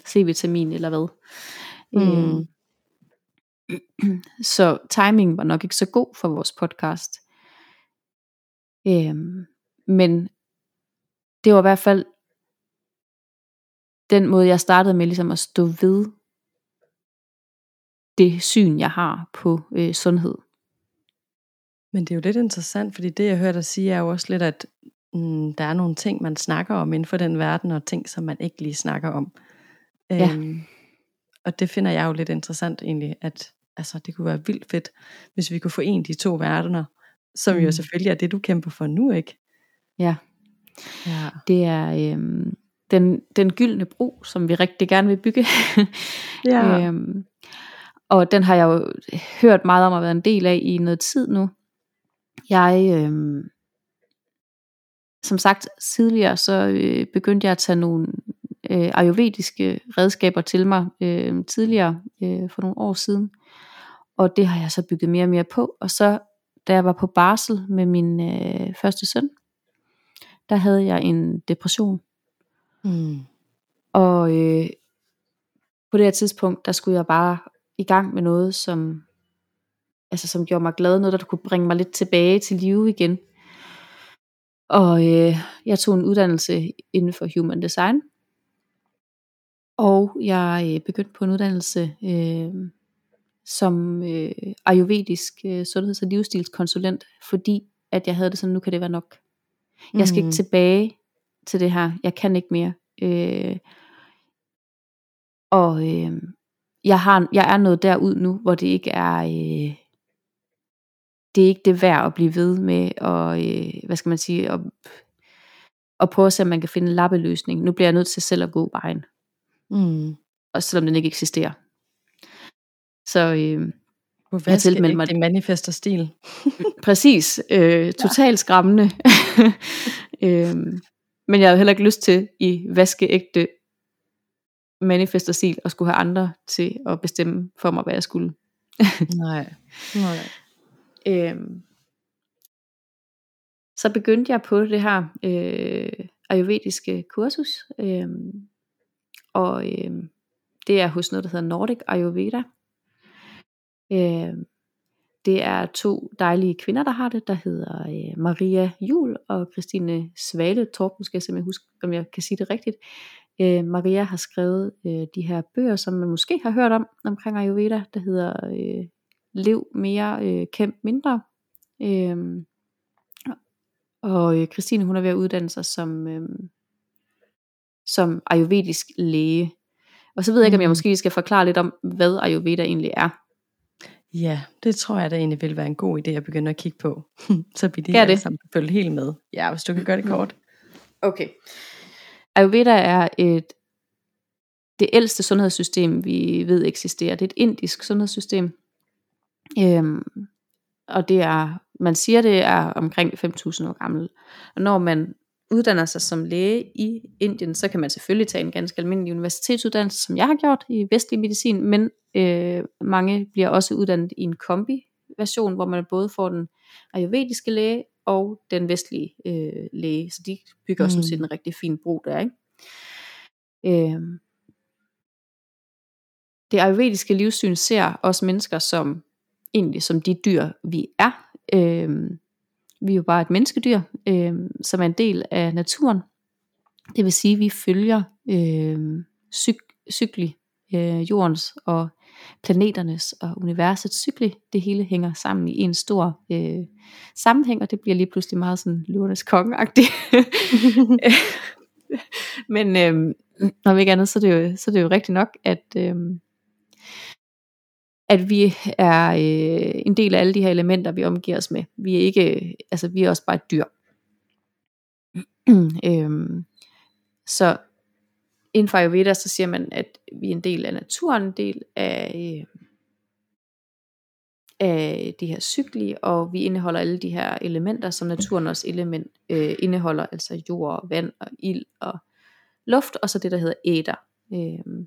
C-vitamin eller hvad. Mm. Øh, så timingen var nok ikke så god for vores podcast. Øhm, men det var i hvert fald den måde, jeg startede med ligesom at stå ved det syn, jeg har på øh, sundhed. Men det er jo lidt interessant, fordi det jeg hørte dig sige er jo også lidt, at mm, der er nogle ting, man snakker om inden for den verden, og ting, som man ikke lige snakker om. Ja. Øhm, og det finder jeg jo lidt interessant egentlig, at altså, det kunne være vildt fedt, hvis vi kunne forene de to verdener, som mm. jo selvfølgelig er det, du kæmper for nu, ikke? Ja, Ja. det er øhm, den, den gyldne bro, som vi rigtig gerne vil bygge. Ja. øhm, og den har jeg jo hørt meget om at være en del af i noget tid nu. Jeg, øhm, som sagt tidligere, så øh, begyndte jeg at tage nogle øh, ayurvediske redskaber til mig øh, tidligere, øh, for nogle år siden. Og det har jeg så bygget mere og mere på. Og så, da jeg var på barsel med min øh, første søn, der havde jeg en depression. Mm. Og øh, på det her tidspunkt, der skulle jeg bare i gang med noget, som, altså, som gjorde mig glad, noget, der kunne bringe mig lidt tilbage til live igen. Og øh, jeg tog en uddannelse inden for human design. Og jeg øh, begyndte på en uddannelse øh, som øh, ayurvedisk øh, sundheds- og livsstilskonsulent, fordi at jeg havde det sådan, nu kan det være nok. Jeg skal Mhm. ikke tilbage til det her. Jeg kan ikke mere. Øh, og øh, jeg, har, jeg er nået derud nu, hvor det ikke er... Øh, det er ikke det værd at blive ved med, og øh, hvad skal man sige, at, at prøve at se, om man kan finde en lappeløsning. Nu bliver jeg nødt til selv at gå vejen, Mm. og selvom den ikke eksisterer. Så øh, Jeg tilmeldte mig- det manifester stil. præcis, øh, totalt skræmmende. øhm, men jeg havde heller ikke lyst til i vaskeægte manifestorsil og skulle have andre til at bestemme for mig, hvad jeg skulle. Nej. Nej. Øhm, så begyndte jeg på det her øh, ayurvediske kursus, øh, og øh, det er hos noget, der hedder Nordic Ayurveda. Øh, det er to dejlige kvinder, der har det, der hedder øh, Maria Jul og Christine Svale Torp, nu skal jeg simpelthen huske, om jeg kan sige det rigtigt. Øh, Maria har skrevet øh, de her bøger, som man måske har hørt om, omkring Ayurveda, der hedder øh, Lev mere, øh, kæmp mindre. Øh, og øh, Christine, hun er ved at uddanne sig som, øh, som ayurvedisk læge. Og så ved jeg ikke, om jeg måske skal forklare lidt om, hvad Ayurveda egentlig er. Ja, det tror jeg da egentlig vil være en god idé at begynde at kigge på. så vi de Ja, det. sammen følge helt med. Ja, hvis du kan gøre det kort. Okay. Ayurveda er et det ældste sundhedssystem, vi ved eksisterer. Det er et indisk sundhedssystem. Øhm, og det er, man siger, det er omkring 5.000 år gammel. Og når man uddanner sig som læge i Indien, så kan man selvfølgelig tage en ganske almindelig universitetsuddannelse, som jeg har gjort i vestlig medicin, men øh, mange bliver også uddannet i en kombi-version, hvor man både får den ayurvediske læge og den vestlige øh, læge, så de bygger mm. sådan set en rigtig fin bro der, ikke? Øh, det ayurvediske livssyn ser os mennesker som egentlig som de dyr vi er. Øhm, vi er jo bare et menneskedyr, øh, som er en del af naturen. Det vil sige, at vi følger øh, cyk- cykli, øh, jordens og planeternes og universets cykli. Det hele hænger sammen i en stor øh, sammenhæng, og det bliver lige pludselig meget sådan løvernes kongeagtigt. Men øh, når ikke andet, så er det jo, så er det jo rigtigt nok, at, Øh, at vi er øh, en del af alle de her elementer, vi omgiver os med. Vi er ikke, altså vi er også bare et dyr. øhm, så inden for Ayurveda, så siger man, at vi er en del af naturen, en del af, øh, af de her cykli, og vi indeholder alle de her elementer, som naturen også element, øh, indeholder, altså jord, og vand og ild og luft, og så det, der hedder æder, øh,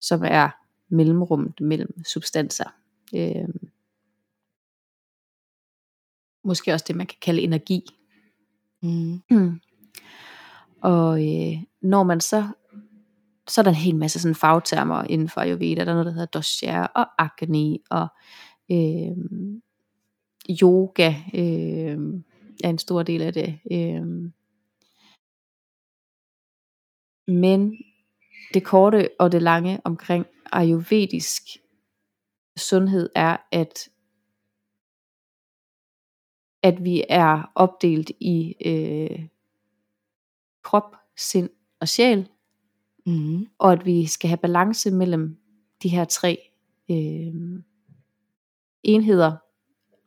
som er mellemrummet mellem substanser. Øh, måske også det, man kan kalde energi. Mm. Mm. Og øh, når man så, så er der en hel masse sådan fagtermer inden for Ayurveda. Der er noget, der hedder dosha og agni og øh, yoga øh, er en stor del af det. Øh, men det korte og det lange omkring ayurvedisk sundhed er, at at vi er opdelt i øh, krop, sind og sjæl, Mm. og at vi skal have balance mellem de her tre øh, enheder,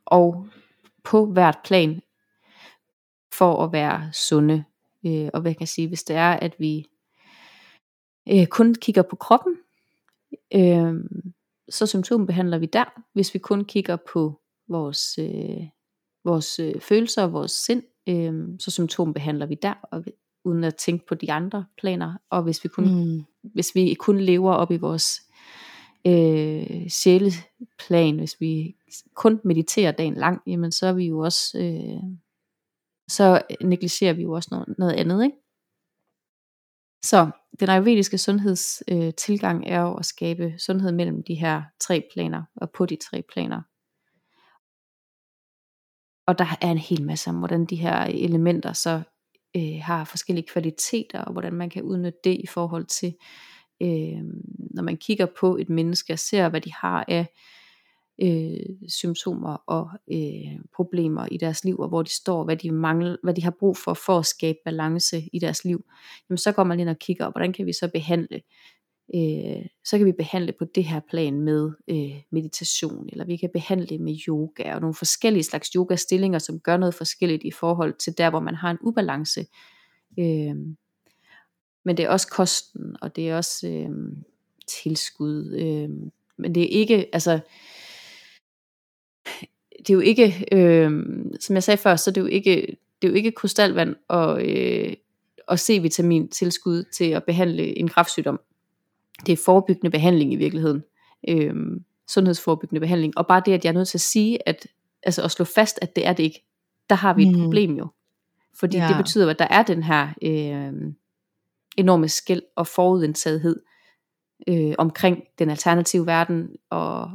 og på hvert plan, for at være sunde. Øh, og hvad kan jeg sige, hvis det er, at vi øh, kun kigger på kroppen, øh, så symptombehandler vi der. Hvis vi kun kigger på vores, øh, vores øh, følelser og vores sind, øh, så symptombehandler vi der, og, uden at tænke på de andre planer. Og hvis vi kun, Mm. hvis vi kun lever op i vores øh, sjæleplan, hvis vi kun mediterer dagen lang, jamen så er vi jo også, øh, så negligerer vi jo også noget, noget andet, ikke? Så den ayurvediske sundhedstilgang øh, tilgang er jo at skabe sundhed mellem de her tre planer, og på de tre planer. Og der er en hel masse om, hvordan de her elementer så øh, har forskellige kvaliteter, og hvordan man kan udnytte det i forhold til, øh, når man kigger på et menneske og ser, hvad de har af øh, symptomer og øh, problemer i deres liv, og hvor de står, hvad de mangler, hvad de har brug for for at skabe balance i deres liv, jamen så går man ind og kigger, og hvordan kan vi så behandle øh, så kan vi behandle på det her plan med øh, meditation, eller vi kan behandle med yoga, og nogle forskellige slags yoga-stillinger, som gør noget forskelligt i forhold til der, hvor man har en ubalance. Øh, men det er også kosten, og det er også øh, tilskud, øh, men det er ikke, altså, det er jo ikke, øh, som jeg sagde før, så det er jo ikke, det er jo ikke krystalvand og, øh, og C-vitamin tilskud til at behandle en kræftsygdom. det er forebyggende behandling i virkeligheden. Øh, sundhedsforebyggende behandling. Og bare det, at jeg er nødt til at sige, at, altså at slå fast, at det er det ikke, der har vi et mm. problem jo. Fordi ja. det betyder, at der er den her øh, enorme skæld og forudindtagethed øh, omkring den alternative verden og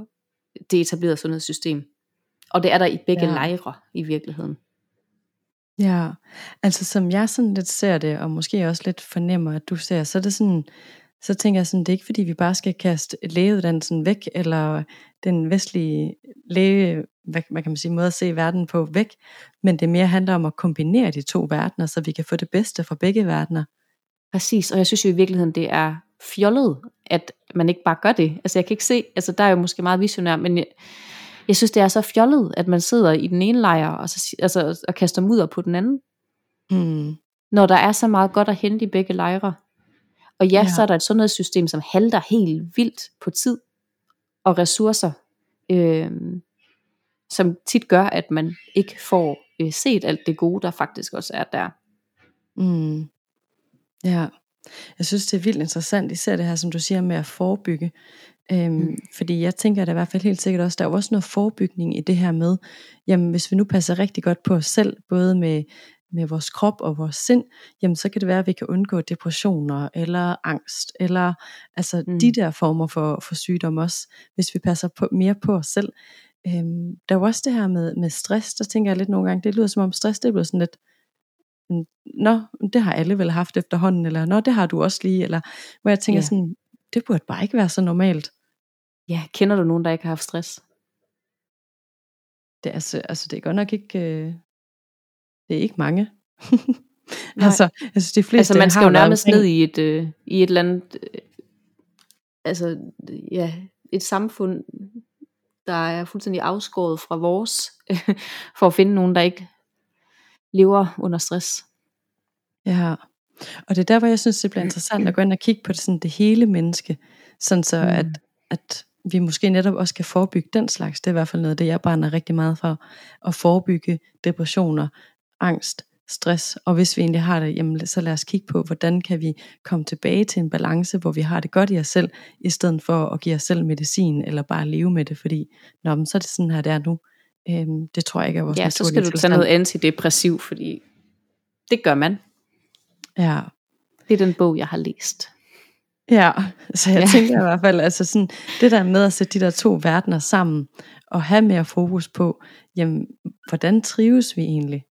det etablerede sundhedssystem. Og det er der i begge ja. lejre i virkeligheden. Ja, altså som jeg sådan lidt ser det, og måske også lidt fornemmer, at du ser, så er det sådan, så tænker jeg sådan, det er ikke fordi, vi bare skal kaste lægeuddannelsen væk, eller den vestlige læge, hvad, hvad kan man sige, måde at se verden på væk, men det mere handler om at kombinere de to verdener, så vi kan få det bedste fra begge verdener. Præcis, og jeg synes jo i virkeligheden, det er fjollet, at man ikke bare gør det. Altså jeg kan ikke se, altså der er jo måske meget visionær, men jeg, jeg synes det er så fjollet, at man sidder i den ene lejr, og, så, altså, og kaster mudder på den anden. Mm. Når der er så meget godt at hente i begge lejre. Og ja, ja, så er der et sundhedssystem, som halter helt vildt på tid og ressourcer, øh, som tit gør, at man ikke får øh, set alt det gode, der faktisk også er der. Mm. Ja, jeg synes det er vildt interessant, især det her, som du siger med at forebygge. Øhm, mm. Fordi jeg tænker at der i hvert fald helt sikkert også, der er også noget forebygning i det her med, jamen hvis vi nu passer rigtig godt på os selv, både med med vores krop og vores sind, jamen så kan det være, at vi kan undgå depressioner eller angst, eller altså mm. de der former for, for sygdom også, hvis vi passer på, mere på os selv. Øhm, der er jo også det her med, med stress, der tænker jeg lidt nogle gange, det lyder som om stress, det bliver sådan lidt, nå, det har alle vel haft efterhånden, eller nå, det har du også lige, eller hvor jeg tænker yeah. sådan, det burde bare ikke være så normalt. Ja, kender du nogen, der ikke har haft stress? Det er, altså, altså det er godt nok ikke, øh, det er ikke mange. altså, jeg synes, de fleste altså man skal jo nærmest ned i et, øh, i et eller andet, øh, altså ja, et samfund, der er fuldstændig afskåret fra vores, for at finde nogen, der ikke lever under stress. Ja, og det er der, hvor jeg synes, det bliver interessant at gå ind og kigge på det, sådan det hele menneske, sådan så mm. at, at vi måske netop også kan forebygge den slags. Det er i hvert fald noget, det jeg brænder rigtig meget for, at forebygge depressioner, angst, stress, og hvis vi egentlig har det, jamen, så lad os kigge på, hvordan kan vi komme tilbage til en balance, hvor vi har det godt i os selv, i stedet for at give os selv medicin, eller bare leve med det, fordi, nå, men så er det sådan her, det er nu. Øhm, det tror jeg ikke er vores Ja, så skal du tage noget antidepressiv, fordi det gør man. Ja. Det er den bog, jeg har læst. Ja, så jeg ja. tænker i hvert fald, altså sådan, det der med at sætte de der to verdener sammen, og have mere fokus på, jamen, hvordan trives vi egentlig?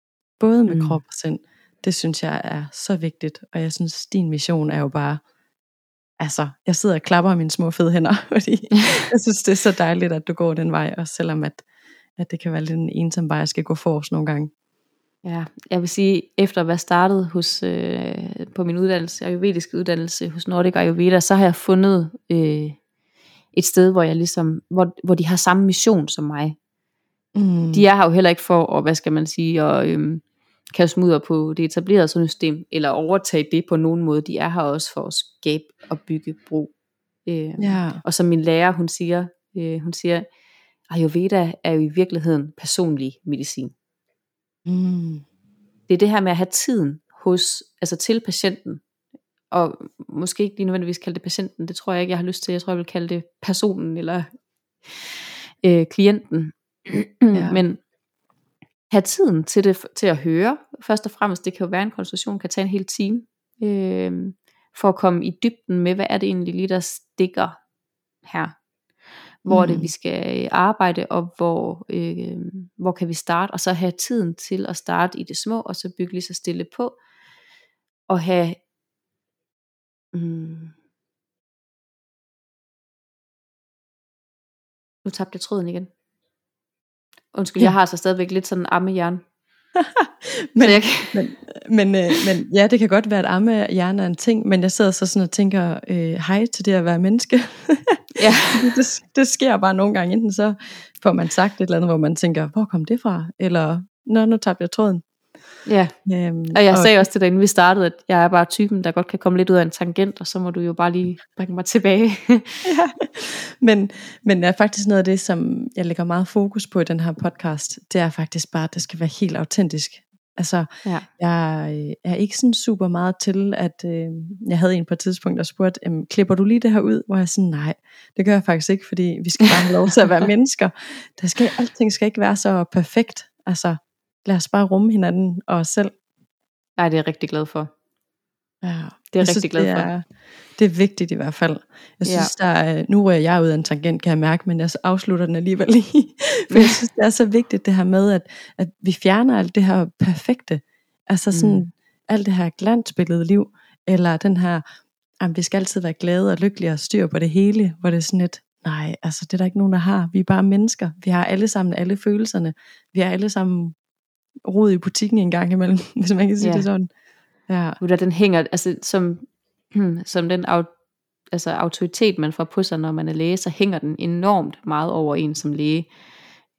både med mm. krop og sind, det synes jeg er så vigtigt, og jeg synes, din mission er jo bare, altså, jeg sidder og klapper mine små fede hænder, fordi jeg synes, det er så dejligt, at du går den vej, også selvom at, at det kan være lidt en ensom vej, jeg skal gå for os nogle gange. Ja, jeg vil sige, efter at være startet hos, øh, på min uddannelse, ayurvediske uddannelse hos Nordic Ayurveda, så har jeg fundet øh, et sted, hvor jeg ligesom, hvor, hvor de har samme mission som mig. Mm. De er her jo heller ikke for at, hvad skal man sige, at øhm, kaste mudder på det etablerede sundhedssystem, eller overtage det på nogen måde. De er her også for at skabe og bygge bro. Øh, ja. Og som min lærer, hun siger, øh, hun siger, Ayurveda er jo i virkeligheden personlig medicin. Mm. Det er det her med at have tiden hos, altså til patienten, og måske ikke lige nødvendigvis kalde det patienten, det tror jeg ikke, jeg har lyst til, jeg tror, jeg vil kalde det personen, eller øh, klienten, ja. Men have tiden til, det, til at høre, først og fremmest, det kan jo være en konsultation, kan tage en hel time, øh, for at komme i dybden med, hvad er det egentlig lige, der stikker her. Hvor mm. det, vi skal arbejde, og hvor, øh, hvor kan vi starte, og så have tiden til at starte i det små, og så bygge lige så stille på, og have mm, nu tabte jeg tråden igen. Undskyld, ja. jeg har så stadigvæk lidt sådan ammehjern. men, jeg... men, men, øh, men ja, det kan godt være, at ammehjern er en ting, men jeg sidder så sådan og tænker, øh, hej til det at være menneske. ja. det, det sker bare nogle gange, enten så får man sagt et eller andet, hvor man tænker, hvor kom det fra? Eller, nå, nu tabte jeg tråden. Ja, øhm, og jeg og, sagde også til dig, inden vi startede, at jeg er bare typen, der godt kan komme lidt ud af en tangent, og så må du jo bare lige bringe mig tilbage. ja. men, men er faktisk noget af det, som jeg lægger meget fokus på i den her podcast, det er faktisk bare, at det skal være helt autentisk. Altså, Ja. jeg øh, er ikke sådan super meget til, at øh, jeg havde en på et tidspunkt, der spurgte, "Jamen, klipper du lige det her ud? Hvor jeg sådan, nej, det gør jeg faktisk ikke, fordi vi skal bare have lov til at være mennesker. Der skal, alting skal ikke være så perfekt. Altså, lad os bare rumme hinanden og os selv. Ej, det er jeg rigtig glad for. Ja, Det er jeg jeg rigtig synes, glad det for. er, det er vigtigt i hvert fald. Jeg Ja. synes, der er, nu er jeg ud af en tangent, kan jeg mærke, men jeg afslutter den alligevel lige. For jeg synes, det er så vigtigt det her med, at, at vi fjerner alt det her perfekte. Altså sådan, Mm. mm. alt det her glansbillede liv, eller den her, at vi skal altid være glade og lykkelige og styr på det hele, hvor det er sådan et, nej, altså det er der ikke nogen, der har. Vi er bare mennesker. Vi har alle sammen alle følelserne. Vi har alle sammen rod i butikken en gang imellem, hvis man kan sige Ja. det sådan. Ja. Du, den hænger, altså som, som den au, altså, autoritet, man får på sig, når man er læge, så hænger den enormt meget over en som læge.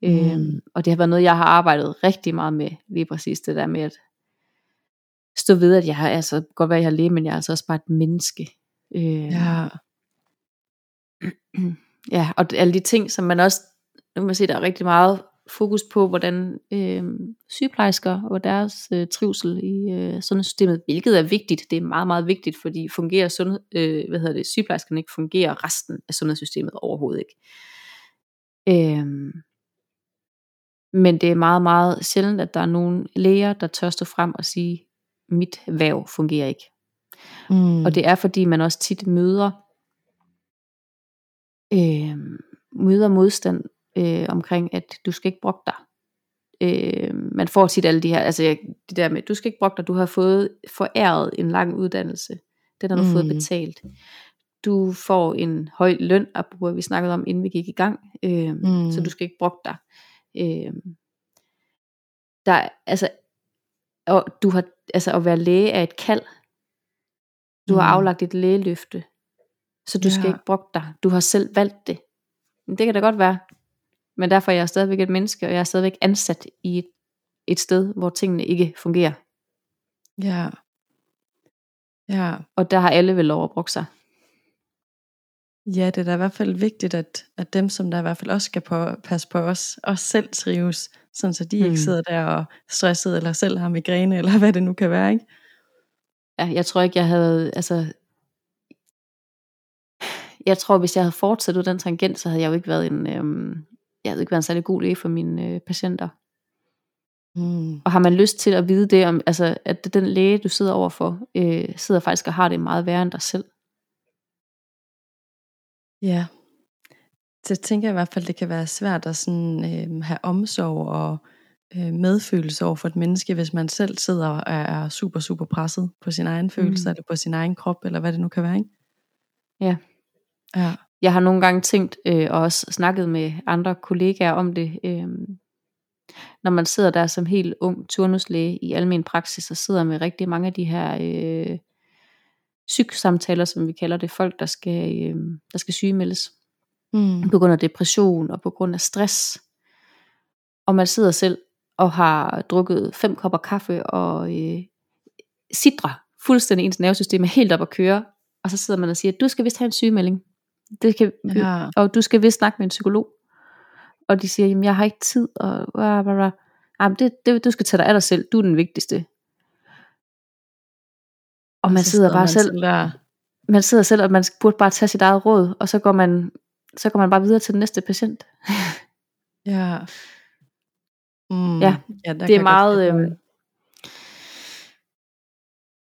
Mm. Øhm, og det har været noget, jeg har arbejdet rigtig meget med, lige præcis det der med at stå ved, at jeg har, altså godt være, jeg har læge, men jeg er altså også bare et menneske. Øh, Ja. ja, og alle de ting, som man også, nu kan man se, der er rigtig meget fokus på, hvordan øh, sygeplejersker og deres øh, trivsel i øh, sundhedssystemet, hvilket er vigtigt, det er meget, meget vigtigt, fordi fungerer sundhed, øh, hvad hedder det, sygeplejerskerne ikke, fungerer resten af sundhedssystemet overhovedet ikke. Øh, men det er meget, meget sjældent, at der er nogle læger, der tør stå frem og sige, mit værv fungerer ikke. Mm. Og det er fordi man også tit møder øh, møder modstand øh, omkring, at du skal ikke brokke dig. Øh, man får tit alle de her, altså det der med, du skal ikke brokke dig, du har fået foræret en lang uddannelse. Den har du mm. fået betalt. Du får en høj løn, apropos vi snakkede om, inden vi gik i gang, øh, mm. så du skal ikke brokke dig. Øh, der, altså, og du har, altså at være læge er et kald. Du har Mm. aflagt et lægeløfte, så du ja. skal ikke brokke dig. Du har selv valgt det. Men det kan da godt være. Men derfor er jeg stadigvæk et menneske, og jeg er stadigvæk ansat i et, et sted, hvor tingene ikke fungerer. Ja. Ja. Og der har alle vel lov at brokke sig. Ja, det er da i hvert fald vigtigt, at, at dem, som der i hvert fald også skal på, passe på os, også selv trives, sådan så de. Mm. ikke sidder der og stresset, eller selv har migræne, eller hvad det nu kan være, ikke? Ja, jeg tror ikke, jeg havde, altså, jeg tror, hvis jeg havde fortsat ud den tangent, så havde jeg jo ikke været en, øhm, jeg havde ikke været en særlig god læge for mine øh, patienter. Mm. Og har man lyst til at vide det, om, altså, at den læge, du sidder overfor, øh, sidder faktisk og har det meget værre end dig selv. Ja. Så tænker jeg i hvert fald, det kan være svært at sådan, øh, have omsorg og øh, medfølelse over for et menneske, hvis man selv sidder og er, er super, super presset på sin egen følelse, Mm. eller på sin egen krop, eller hvad det nu kan være, ikke? Ja. Ja. Jeg har nogle gange tænkt, øh, og også snakket med andre kollegaer om det, øh, når man sidder der som helt ung turnuslæge i almen praksis, og sidder med rigtig mange af de her øh, psyksamtaler, som vi kalder det, folk, der skal, øh, der skal sygemeldes Mm. på grund af depression og på grund af stress. Og man sidder selv og har drukket fem kopper kaffe og øh, sidrer fuldstændig ens nervesystem er helt op at køre, og så sidder man og siger, du skal vist have en sygemelding. Det kan, Ja. og du skal vist snakke med en psykolog. Og de siger, jamen jeg har ikke tid, og bla bla bla. Jamen, det, det, du skal tage dig af dig selv, du er den vigtigste. Og man sidder bare man selv, der. man sidder selv, og man burde bare tage sit eget råd, og så går man, så går man bare videre til den næste patient. Ja. Mm. Ja, ja der det er meget, dig.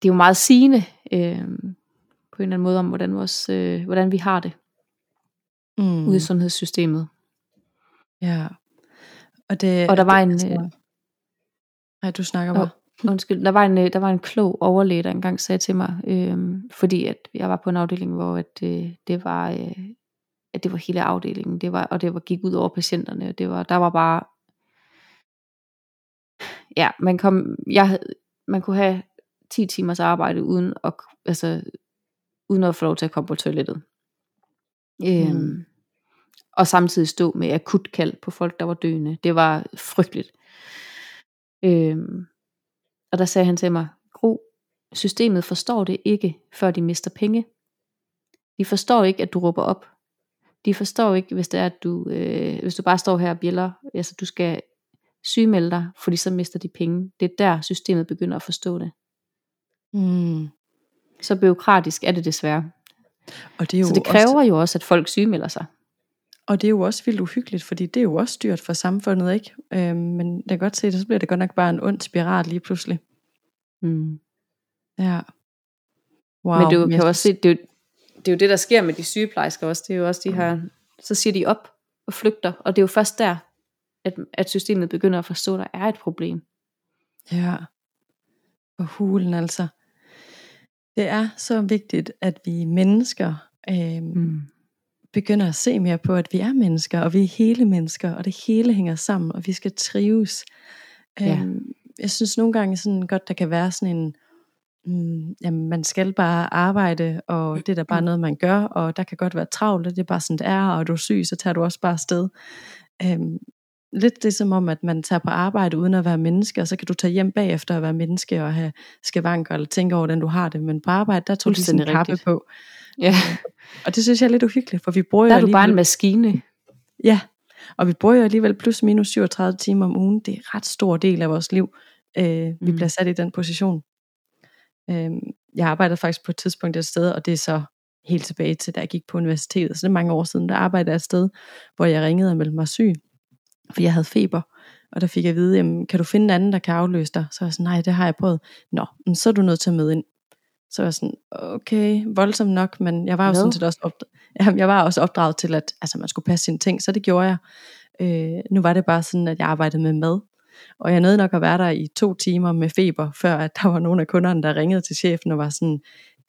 det er jo meget sigende øh, på en eller anden måde om, hvordan, vores, øh, hvordan vi har det mm. ude i sundhedssystemet. Ja. Og, det, Og der det- var en, altså- øh, Nej, du snakker bare. Undskyld, der var en, øh, der var en klog overlæge, der engang sagde til mig, øh, fordi at jeg var på en afdeling, hvor at, øh, det var, øh, at det var hele afdelingen, det var, og det var gik ud over patienterne, og det var, der var bare, ja, man kom, jeg, man kunne have 10 timers arbejde uden at, altså, uden at få lov til at komme på toilettet. Øhm, Mm. Og samtidig stå med akut kald på folk, der var døende. Det var frygteligt. Øhm, og der sagde han til mig, Gro, systemet forstår det ikke, før de mister penge. De forstår ikke, at du råber op. De forstår ikke, hvis det er, at du, øh, hvis du bare står her og bjæller. Altså, du skal, sygemelde dig, fordi så mister de penge. Det er der systemet begynder at forstå det. Mm. Så byråkratisk er det desværre. Og det, er jo Så det også, kræver jo også, at folk sygemelder sig. og det er jo også vildt uhyggeligt, fordi det er jo også dyrt for samfundet, ikke? Øhm, men jeg kan godt se det, så bliver det godt nok bare en ond spiral lige pludselig. Mm. Ja. Wow. Men du kan også se, det er, jo, det er jo det, der sker med de sygeplejersker også. Det er jo også de her, så siger de op og flygter. Og det er jo først der, at, at systemet begynder at forstå, at der er et problem. Ja. For hulen altså. Det er så vigtigt, at vi mennesker øhm, Mm. begynder at se mere på, at vi er mennesker, og vi er hele mennesker, og det hele hænger sammen, og vi skal trives. Ja. Øhm, jeg synes nogle gange sådan godt, der kan være sådan en, mm, jamen man skal bare arbejde, og det er da bare noget, man gør, og der kan godt være travlt, og det er bare sådan, det er, og er du syg, så tager du også bare afsted. Øhm, lidt det som om, at man tager på arbejde uden at være menneske, og så kan du tage hjem bagefter at være menneske, og have skavanker, eller tænke over, hvordan du har det, men på arbejde, der tog de sådan en kappe på. Ja, Og det synes jeg er lidt uhyggeligt, for vi bruger der jo er du bare en maskine. Ja, og vi bruger jo alligevel plus minus 37 timer om ugen. Det er en ret stor del af vores liv, øh, vi Mm. bliver sat i den position. Øh, jeg arbejdede faktisk på et tidspunkt et sted, og det er så helt tilbage til, da jeg gik på universitetet. Så det er mange år siden, der arbejdede jeg et sted, hvor jeg ringede og meldte mig syg, for jeg havde feber. Og der fik jeg at vide, jamen, kan du finde en anden, der kan afløse dig? Så var jeg sådan, nej, det har jeg prøvet. Nå, men så er du nødt til at møde ind. Så var jeg sådan, okay, voldsomt nok, men jeg var jo Hvad? sådan set også opdraget, jamen, jeg var også opdraget til, at altså, man skulle passe sine ting, så det gjorde jeg. Øh, nu var det bare sådan, at jeg arbejdede med mad, og jeg nåede nok at være der i to timer med feber, før at der var nogle af kunderne, der ringede til chefen og var sådan,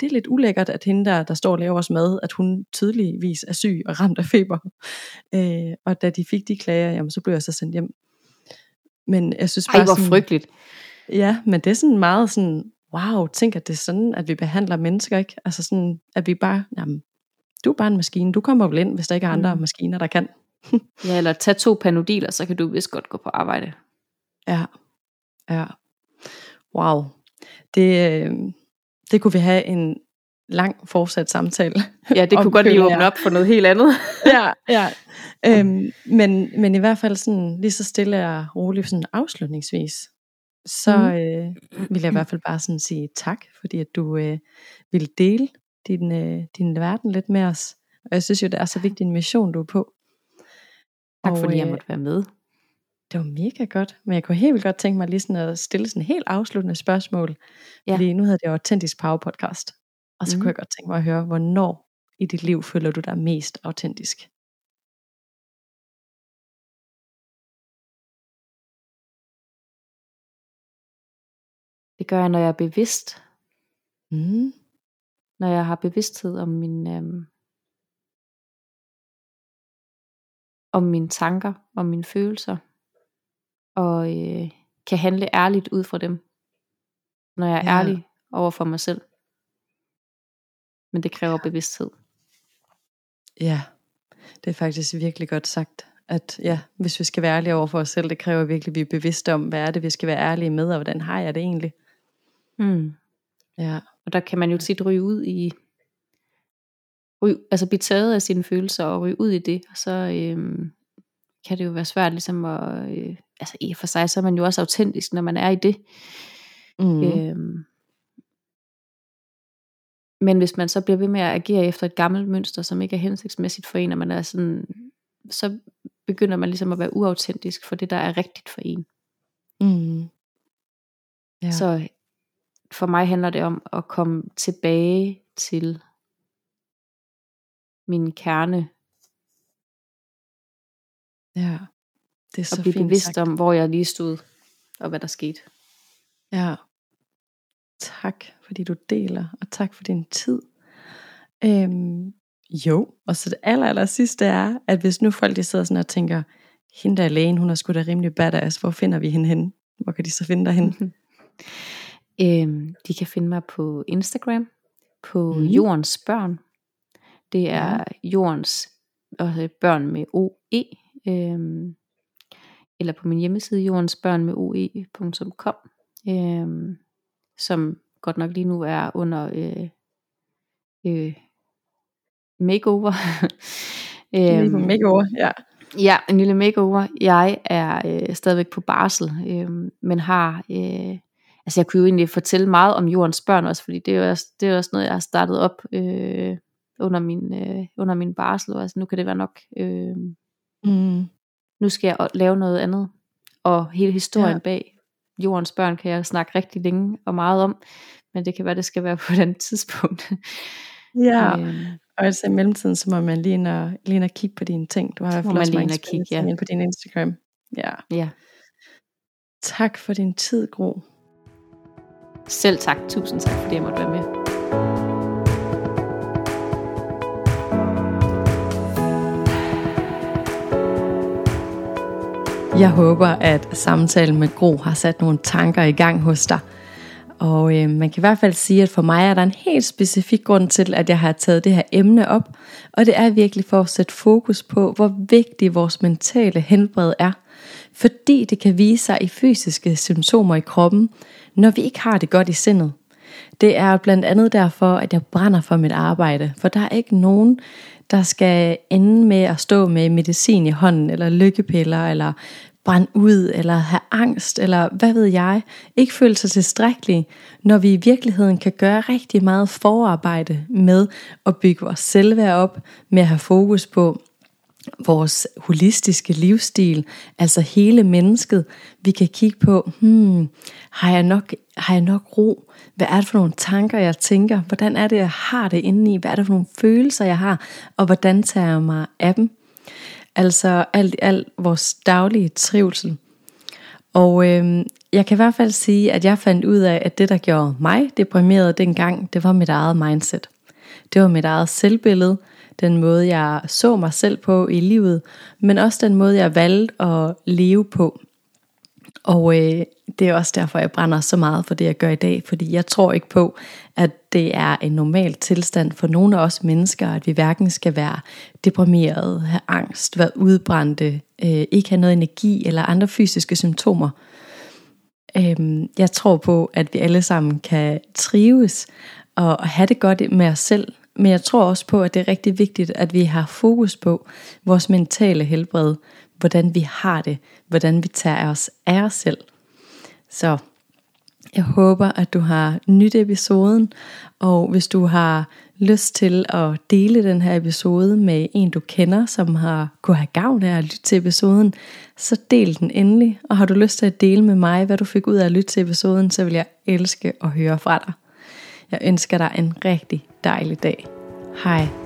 det er lidt ulækkert, at hende der, der står og laver os mad, at hun tydeligvis er syg og ramt af feber. Øh, og da de fik de klager, jamen, så blev jeg så sendt hjem. Men jeg synes Ej, bare hvor sådan, frygteligt. Ja, men det er sådan meget sådan, wow, tænk at det er sådan, at vi behandler mennesker, ikke? Altså sådan, at vi bare, jamen, du er bare en maskine, du kommer vel ind, hvis der ikke er andre Mm. maskiner, der kan. Ja, eller tag to panodiler, så kan du vist godt gå på arbejde. Ja, ja. Wow. Det, øh, det kunne vi have en lang fortsat samtale. Ja, det kunne godt lige åbne op for noget helt andet. ja, ja. Øhm, men, men i hvert fald sådan, lige så stille og roligt sådan afslutningsvis, så Mhm. øh, vil jeg i hvert fald bare sådan sige tak, fordi at du øh, vil dele din, øh, din verden lidt med os. Og jeg synes jo, det er så vigtig en mission, du er på. Tak Og, fordi jeg øh, måtte være med. Det var mega godt, men jeg kunne helt vildt godt tænke mig lige sådan at stille sådan en helt afsluttende spørgsmål. Ja. Fordi nu hedder det jo Autentisk Power Podcast. Og så Mhm. kunne jeg godt tænke mig at høre, hvornår i dit liv føler du dig mest autentisk? Det gør jeg, når jeg er bevidst. Mm. Når jeg har bevidsthed om min, øhm, om mine tanker, om mine følelser. Og øh, kan handle ærligt ud fra dem. Når jeg er Ja. ærlig over for mig selv. Men det kræver bevidsthed. Ja, det er faktisk virkelig godt sagt. At ja, hvis vi skal være ærlige over for os selv, det kræver virkelig, at vi er bevidste om, hvad er det, vi skal være ærlige med, og hvordan har jeg det egentlig? Mm. Ja, Og der kan man jo tit ryge ud i, ryge, altså blive taget af sine følelser og ryge ud i det, og så øhm, kan det jo være svært ligesom at, øh, altså i for sig, så er man jo også autentisk, når man er i det. mm. Øhm, men hvis man så bliver ved med at agere efter et gammelt mønster, som ikke er hensigtsmæssigt for en, og man er sådan, så begynder man ligesom at være uautentisk for det, der er rigtigt for en. Mm. Ja. Så for mig handler det om at komme tilbage til min kerne, ja, det er og så blive fint bevidst sagt. om, hvor jeg lige stod, og hvad der skete. Ja. Tak, fordi du deler, og tak for din tid. Øhm, jo, og så det aller, aller sidste er, at hvis nu folk de sidder sådan og tænker, hende der er lægen, hun er sgu da rimelig badass, hvor finder vi hende henne? Hvor kan de så finde dig henne? Øhm, de kan finde mig på Instagram, på mm. Jordens Børn. Det er ja. Jordens og børn med OE. Øhm, eller på min hjemmeside jordensbørn med oe.com. Øhm, som godt nok lige nu er under øh, øh, makeover. Lige på øhm, makeover, ja. Ja, en lille makeover. Jeg er øh, stadigvæk på barsel, øh, men har... Øh, altså jeg kunne jo egentlig fortælle meget om jordens børn også, fordi det er jo også, det er også noget, jeg har startet op øh, under, min, øh, under min barsel. Altså nu kan det være nok. Øh, mm. Nu skal jeg lave noget andet. Og hele historien ja. bag jordens børn kan jeg snakke rigtig længe og meget om, men det kan være, det skal være på et andet tidspunkt. Ja, øh, og altså i mellemtiden, så må man lige ind og, lige ind og kigge på dine ting. Du har i hvert fald mange kigge, ja. på din Instagram. Ja. ja. Tak for din tid, Gro. Selv tak. Tusind tak, fordi jeg måtte være med. Jeg håber, at samtalen med Gro har sat nogle tanker i gang hos dig – og øh, man kan i hvert fald sige, at for mig er der en helt specifik grund til, at jeg har taget det her emne op. Og det er virkelig for at sætte fokus på, hvor vigtig vores mentale helbred er. Fordi det kan vise sig i fysiske symptomer i kroppen, når vi ikke har det godt i sindet. Det er blandt andet derfor, at jeg brænder for mit arbejde. For der er ikke nogen, der skal ende med at stå med medicin i hånden, eller lykkepiller, eller brænde ud, eller have angst, eller hvad ved jeg, ikke føle sig tilstrækkelig, når vi i virkeligheden kan gøre rigtig meget forarbejde med at bygge vores selvværd op, med at have fokus på vores holistiske livsstil, altså hele mennesket. Vi kan kigge på, hmm, har jeg nok, har jeg nok ro? Hvad er det for nogle tanker, jeg tænker? Hvordan er det, jeg har det indeni? Hvad er det for nogle følelser, jeg har? Og hvordan tager jeg mig af dem? Altså alt i alt vores daglige trivsel. Og øh, jeg kan i hvert fald sige, at jeg fandt ud af, at det der gjorde mig deprimeret dengang, det var mit eget mindset. Det var mit eget selvbillede, den måde jeg så mig selv på i livet, men også den måde jeg valgte at leve på. Og øh, det er også derfor, jeg brænder så meget for det, jeg gør i dag, fordi jeg tror ikke på, at det er en normal tilstand for nogle af os mennesker, at vi hverken skal være deprimeret, have angst, være udbrændte, øh, ikke have noget energi eller andre fysiske symptomer. Øh, jeg tror på, at vi alle sammen kan trives og have det godt med os selv, men jeg tror også på, at det er rigtig vigtigt, at vi har fokus på vores mentale helbred, hvordan vi har det, hvordan vi tager os af os selv. Så jeg håber, at du har nyt episoden, og hvis du har lyst til at dele den her episode med en du kender, som har kunne have gavn af at lytte til episoden, så del den endelig. Og har du lyst til at dele med mig, hvad du fik ud af at lytte til episoden, så vil jeg elske at høre fra dig. Jeg ønsker dig en rigtig dejlig dag. Hej.